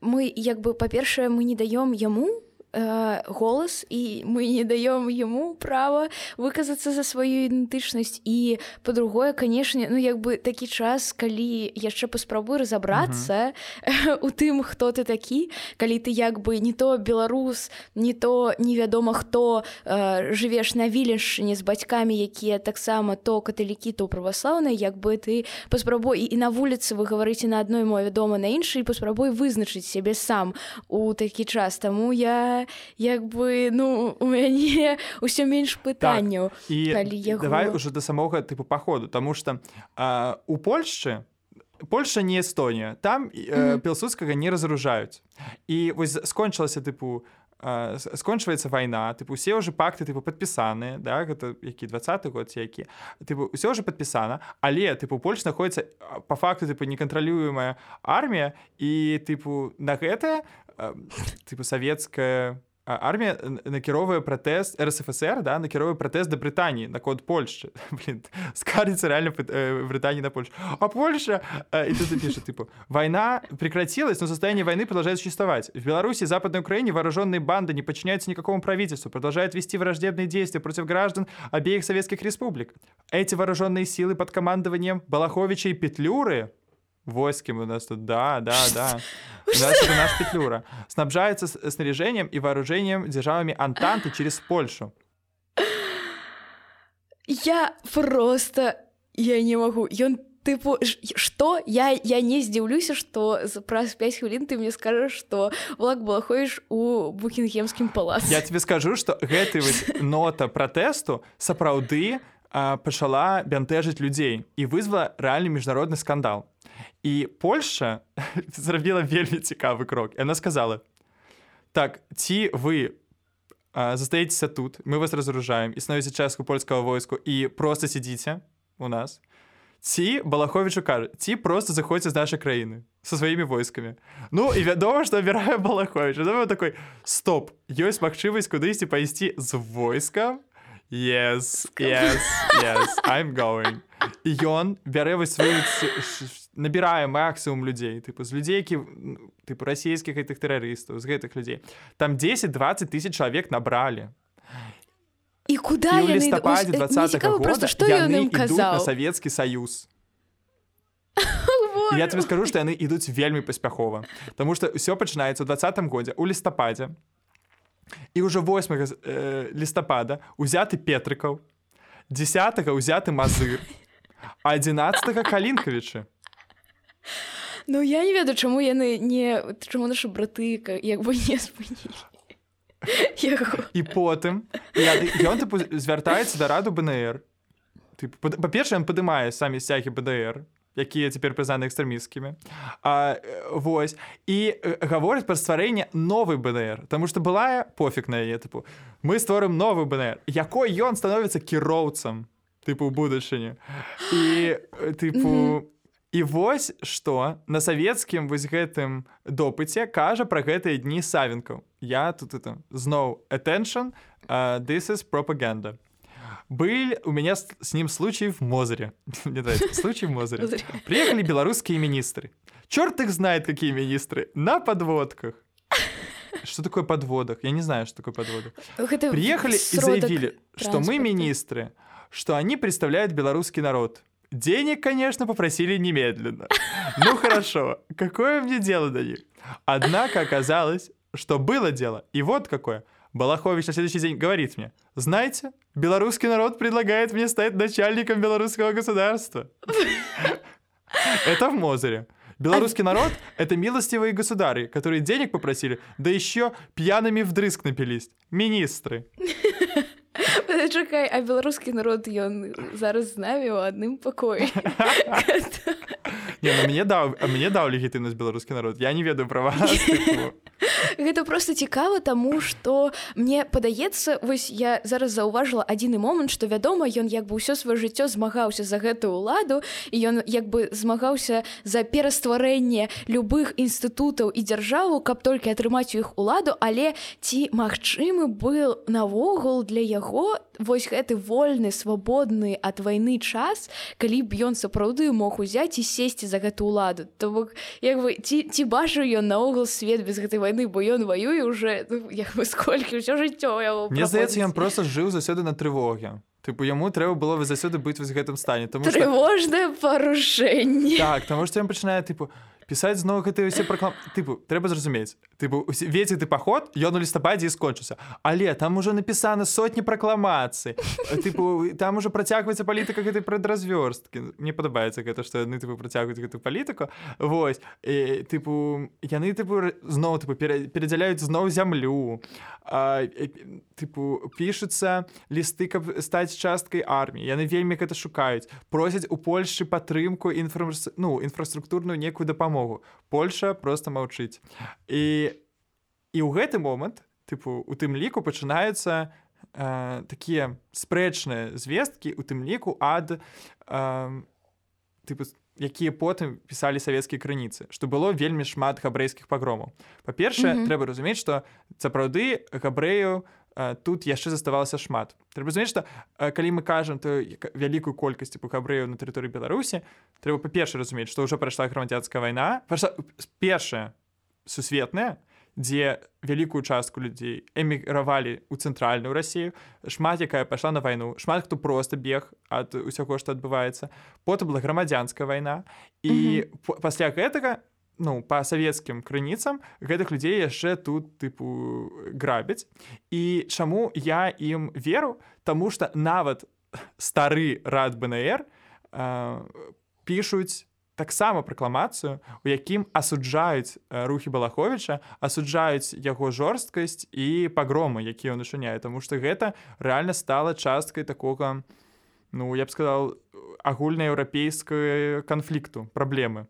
мы як бы па-першае мы не даём яму э, голас і мы не даём яму права выказацца за сваю ідэнтычнасць і по-другое канешне ну як бы такі час калі яшчэ паспрабуй разабрацца <laughs> у тым хто ты такі калі ты як бы не то беларус не то невядома хто э, жывеш на вілішне з бацькамі якія таксама то каталікі то праваслаўныя як бы ты паспрабуй і на вуліцы вы гаварыце на адной мове дома на іншай паспрабуй вызначыць сябе сам у такі час таму я як бы ну у мяне <laughs> ўсё менш пытанняў так. і яго... давай уже да самога тыпу паходу тому что у Польшчы Польша не Эстонія там э, mm -hmm. пілсудскага не разоружаюць і вось скончылася тыпу скончваецца вайна тыпу усе ўжо пакты тыпу падпісаныя да гэта які двадцаты год які тыпу ўсё ўжо падпісана але тыпу Польш знаходіцца по факту тыпу некантралюемая армія і тыпу на гэтае тыпу савецкая армія накіровае пратэст рсфср да накіровае пратэст да брытаніі наконт польшчы <laughs> скарыцца реально э, брытані на польшу а польша і тут піша тыпу война прекратилась но состояние войны продолжает существовать в беларуси западной украине вооруженные банды не подчиняются никакому правительству продолжают вести враждебные действия против граждан обеих советских республик эти вооруженные силы под командованием балаховича и петлюры Войским у нас тут, да, да, да. У нас наш Петлюра. Снабжается снаряжением и вооружением державами Антанты через Польшу. Я просто... Я не могу. Ён тыпу что я я не здзіўлюся что праз 5 хвілін ты мне скажаш что влак балахоіш у букінгемскім палац я тебе скажу что гэты нота пратэсту сапраўды пачала бянтэжыць людзей і вызвала рэальны міжнародны скандал і Польша <laughs> зрабіла вельмі цікавы крок яна сказала так ці вы застаецеся тут мы вас разоружаем і становіце частку польскага войску і просто сядзіце у нас ці балаховичу кажа ці просто заходзіце з нашай краіны со сваімі войскамі Ну і вядома што абіраю балахович такой стоп ёсць магчымасць кудысьці пайсці з войскам yes, yes, <laughs> yes, I'm going. І ён бярэ сваю набірае максімум людзей тыпу з людзей які тыпу расійскіх гэтых тэрарыстаў з гэтых людзей там 10-20 тысяч чалавек набралі і куда і лістападзе 20 года што яны казаў савецкі саюз я тебе скажу што яны ідуць вельмі паспяхова Таму што ўсё пачынаецца ў двадцатым годзе у лістападзе і ўжо 8 э, лістапада узяты петрыкаў 10 ўзяты мазыр 11 калінкавічы Ну я не ведаю чаму яны не чаму наша браты як бы не спынілі і потым ён звяртаецца да раду бнр. Па-першае ён падымае самі сцягі бдр якія цяпер прызнаны экстрэміскімі Вось. І гавораць пра стварэнне новы БДР Таму што былая пофіг на яе тыпу мы створым новы БДР якой ён становіцца кіроўцам тыпу будучыні і тыпу і вось што на савецкім вось гэтым допыце кажа пра гэтыя дні савенкаў я тут это зноў attention uh, this is пропаганда Был у меня с, с ним случай в Мозере. <laughs> Мне нравится, случай в Мозере. Приехали белорусские министры. Черт их знает, какие министры. На подводках. Что такое подводах? Я не знаю, что такое подводах. Это Приехали и заявили, что мы министры, что они представляют белорусский народ. Денег, конечно, попросили немедленно. <laughs> Ну хорошо, какое мне дело до них? Однако оказалось, что было дело. И вот какое – Балахович на следующий день говорит мне, знаете, белорусский народ предлагает мне стать начальником белорусского государства. <laughs> Это в Мозере. Белорусский народ — это милостивые государы, которые денег попросили, да еще пьяными вдрызг напились. Министры. <laughs> Чакай, а беларускі народ ён зараз з намі ў адным пакоі. Не, ну, мне даў мне даў легітымнасць беларускі народ я не ведаю права гэта просто цікава таму что мне падаецца вось я зараз заўважыла адзіны момант что вядома ён як бы ўсё сваё жыццё змагаўся за гэтую ўладу і ён як бы змагаўся за перастварэнне любых інстытутаў і дзяржаву каб толькі атрымаць у іх уладу але ці магчымы был навогул для яго вось гэты вольны свабодны ад вайны час калі б ён сапраўды мог узяць і сесці за гэту ўладу. То бок як бы ці ці бачу ён наогул свет без гэтай войны бо ён ваюе уже ну, як бы сколькі ўсё жыццё мне здаецца ён просто жыў заўсёды на трывоге Тыпу яму трэба было заўсёды быць вось гэтым стане тому трывожнае что... парушэнне. Так таму што ён пачынае тыпу пісаць зноў гэтыя ўсе праклам тыпу трэба зразумець тыпу веці ты паход ён у лістападзе і скончыўся але там ужо напісана сотні пракламацыі тыпу там ужо працягваецца палітыка гэтай прадразвёрсткі мне падабаецца гэта што яны тыпу працягваюць гэтую палітыку Вось і, тыпу яны тыпу зноў тыпу перадзяляюць зноў зямлю а, тыпу пішуцца лісты каб стаць часткай арміі яны вельмі гэта шукаюць просяць у Польшчы падтрымку інфра ну інфраструктурную некую дапамогу дапамогу Польша просто маўчыць. І і ў гэты момант тыпу у тым ліку пачынаюцца э, такія спрэчныя звесткі у тым ліку ад э, тыпу якія потым пісалі савецкія крыніцы што было вельмі шмат габрэйскіх пагромаў. Па-першае mm -hmm. трэба разумець што сапраўды габрэю тут яшчэ заставалася шмат. Трэба разумець што калі мы кажам то вялікую колькасць типу габрэяў на тэрыторыі беларусі трэба па-перша разумець што ўжо прайшла грамадзянская вайна. Першая сусветная дзе вялікую частку людзей эмігравалі ў цэнтральную рассію шмат якая пайшла на вайну шмат хто просто бег ад усяго што адбываецца. Потым была грамадзянская вайна. І mm -hmm. пасля гэтага ну по савецкім крыніцам гэтых людзей яшчэ тут тыпу грабяць. І чаму я ім веру? Таму что нават стары рад бнр э, пішуць таксама пракламацыю у якім асуджаюць рухі балаховича асуджаюць яго жорсткасць і пагромы які ён учыняе. Тому что гэта реально стала часткай такога ну я б сказал агульнаеўрапейскую канфлікту праблемы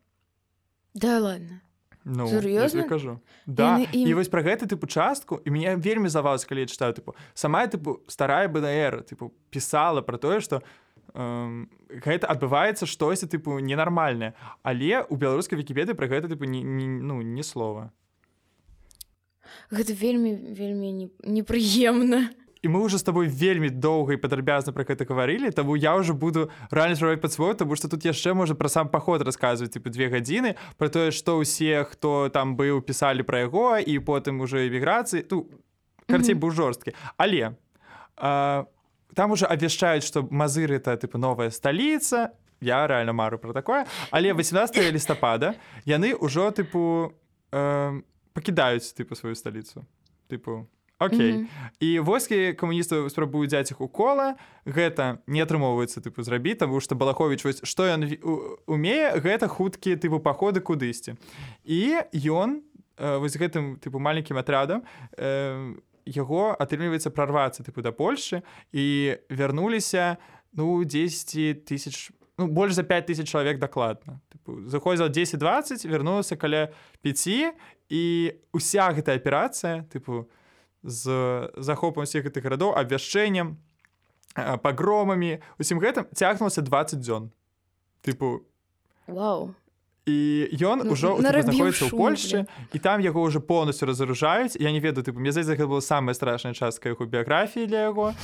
Да ладно. Ну, Сур'ёзна? кажу да. і, і вось пра гэты тыпу частку і мяне вельмі завалось калі я чытаю тыпу сама тыпу старая бнр тыпу пісала пра тое што э, гэта адбываецца штосьці тыпу ненармальнае але у беларускай вікіпеды пра гэта тыпу не, не, ну не слова гэта вельмі вельмі непрыемна не і мы уже з тобой вельмі доўга і падрабязна пра гэта гаварылі таму я уже буду раней зрабіць пад свой тому что тут яшчэ можа пра сам паход расказваць типа две гадзіны про тое што ўсе хто там быў пісалі пра яго і потым уже эміграцыі ту карцей быў жорсткі але а, там уже абвяшчаюць што мазыры это типа новая сталіца я реально мару про такое. Але 18 лістапада яны ўжо тыпу э, пакідаюць тыпу сваю сталіцу тыпу Окей. Mm -hmm. і войскі камуністаў спрабуюць дзяць іх у кола. Гэта не атрымоўваецца тыпу зрабіць таму што балахович вось што ён умее гэта хуткія тыпу паходы кудысьці. І ён э, вось гэтым тыпу маленькім атрядам э, яго атрымліваецца прарвацца тыпу да Польшы і вярнуліся ну 10 тысяч ну, больш за 5 тысяч чалавек дакладна. Заходзіла 10-20 вярнулася каля 5 і уся гэтая аперацыя тыпу у з захопам усіх гэтых гарадоў абвяшчэннем пагромамі усім гэтым цягнулася 20 дзён. Тыпу Вау. і ён ужо знаходіцца ў Польшчы і там яго ўжо полностью разоружаюць я не ведаю тыпу мне за гэта была самая страшная частка яго біяграфіі для яго.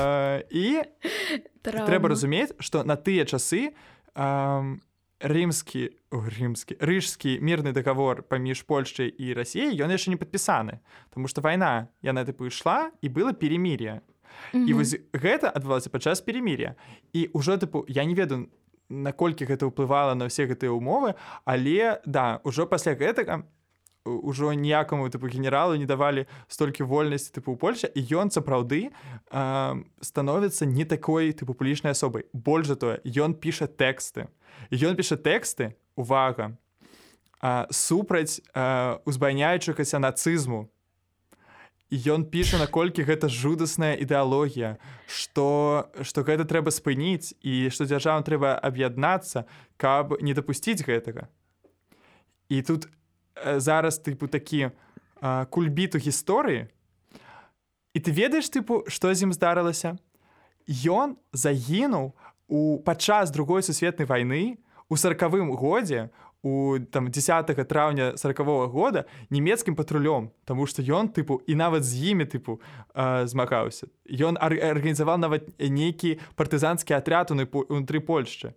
<laughs> І трэба разумець што на тыя часы рымскі рымскі рыжскі мірны договор паміж Польшчай і Росіяй ён яшчэ не падпісаны Таму што вайна яна тыпу ішла і было перемір'е mm -hmm. і вось гэта адбылася падчас перемір'я і ўжо тыпу я не ведаю наколькі гэта ўплывала на ўсе гэтыя умовы але да ўжо пасля гэтага ўжо ніякаму тыпу генералу не давалі столькі вольнасці тыпу ў Польша і ён сапраўды э, становіцца не такой тыпу публічнай асобай больш за тое ён піша тэксты ён піша тэксты увага супраць узбайняючыхася нацызму ён піша наколькі гэта жудасная ідэалогія што што гэта трэба спыніць і што дзяржавам трэба аб'яднацца каб не дапусціць гэтага. І тут зараз тыпу такі кульбіту гісторыі і ты ведаеш тыпу што з ім здарылася? Ён загінуў у падчас другой сусветнай вайны у сороквым годзе у там 10 траўня сорокового года нямецкім патрулём тому что ён тыпу і нават з імі тыпу э, змагаўся. Ён арганізаваў нават нейкі партызанскі атряд унутры Польшчы.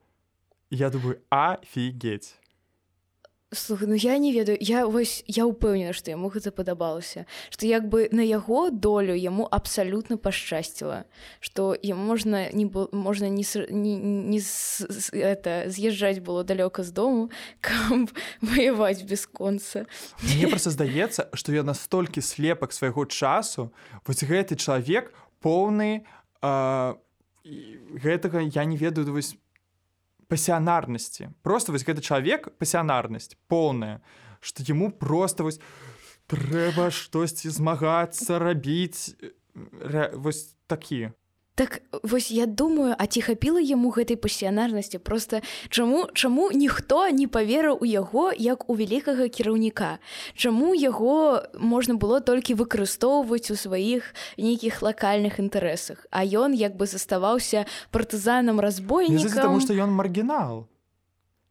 Я думаю афігеть Слухай, ну я не ведаю я вось я ўпэўнена што яму гэта падабалася што як бы на яго долю яму абсалютна пашчасціла што ім можна не можна не, не, не это з'язджаць было далёка з дому <laughs> каб ваяваць бясконца Мне просто здаецца што я настолькі слепак свайго часу вось гэты чалавек поўны гэтага я не ведаю вось пасіянарнасці просто вось гэты чалавек пасіянарнасць полная что ему просто вось трэба штосьці змагацца рабіць вось такі Так вось я думаю а ці хапіла яму гэтай пасіянарнасці? Просто чаму чаму ніхто не поверыў у яго як у вялікага кіраўніка? Чаму яго можна было толькі выкарыстоўваць у сваіх нейкіх лакальных інтарэсах? А ён як бы заставаўся партызанам разбойнікам? Потому что ён маргінал.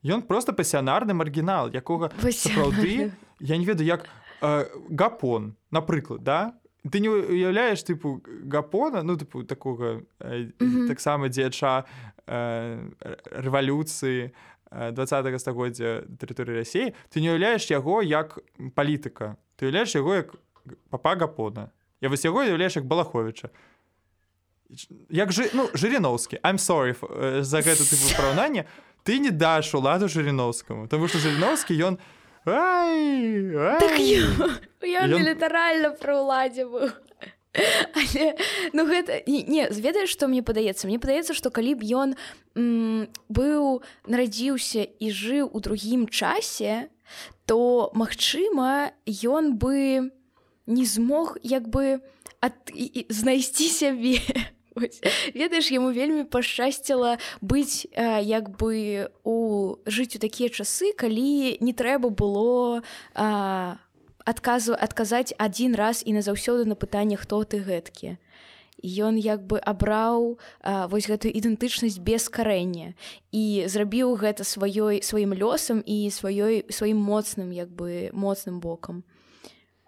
Ён просто пасіянарны маргінал якога сапраўды я не ведаю як э, гапон напрыклад да ты не уяўляеш тыпу гапона ну тыпу такога э, mm -hmm. таксама дзеяча э, рэвалюцыі два стагоддзя тэрыторыі рассіі ты не уяўляеш яго як палітыка ты уяўляеш яго як папа гапона. Я вось яго уяўляеш як балаховича. Як жы ну жыріноўскі I'm sorry э, за гэта тыпу параўнання ты не даш уладу жыріноўскаму тому что жыріноўскі ён ай, ай. Так ён літаральна пры ўладзе быў Але, ну гэта не зведаеш што мне падаецца? Мне падаецца што калі б ён быў нарадзіўся і жыў у другім часе то магчыма ён бы не змог як бы ад... знайсці сябе ведаеш яму вельмі пашчасціла быць э, як бы у жыць у такія часы калі не трэба было а, адказу адказаць адзін раз і назаўсёды на пытанне хто ты гэткі. Ён як бы абраў а, вось гэтую ідэнтычнасць без карэння. І зрабіў гэта сваёй сваім лёсам і сваёй сваім моцным як бы моцным бокам.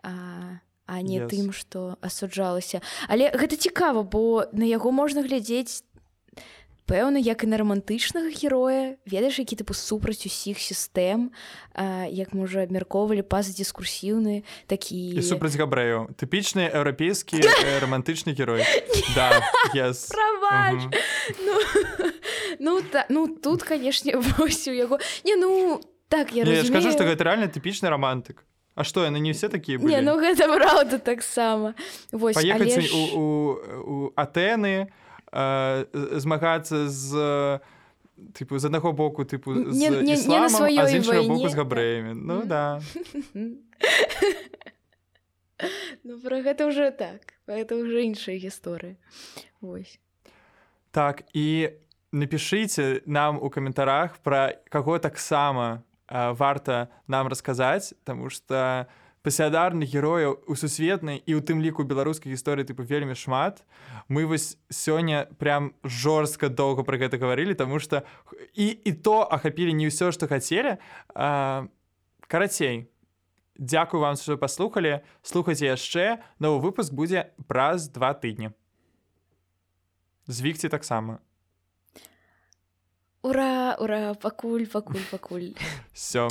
А а не yes. тым што асуджалася. Але гэта цікава бо на яго можна глядзець пэўна як і на рамантычнага героя ведаеш які тыпу супраць усіх сістэм а, як можа абмяркоўвалі паз дыскурсіўны такі супраць габрэю тыпічны еўрапейскі <laughs> э, рамантычны герой. Да, yes. ну, <laughs> ну, та, ну тут канешне <laughs> вось у яго. Не ну так я, не, я скажу што гэта рэальна тыпічны рамантык А што яны не все такія былі? Не, ну <laughs> гэта праўда таксама паехаць ж... у, у, у атэны э, змагацца з тыпу з аднаго боку тыпу не, не, ісламам, не з іншага боку з габрэямі. Ну да. <laughs> Ну пра гэта ўжо так. Это ўжо іншая гісторыя. Вось. Так і напішыце нам у каментарах пра каго таксама варта нам расказаць тому что пасядарных герояў у сусветнай і у тым ліку беларускай гісторыі тыпу вельмі шмат. Мы вось сёння прям жорстка доўга про гэта гаварылі тому что і і то ахапілі не ўсё што хацелі карацей Дякую вам що паслухалі слухайце яшчэ новы выпуск будзе праз два тыдні звікце таксама Ура, ура, пакуль, пакуль, пакуль. Все.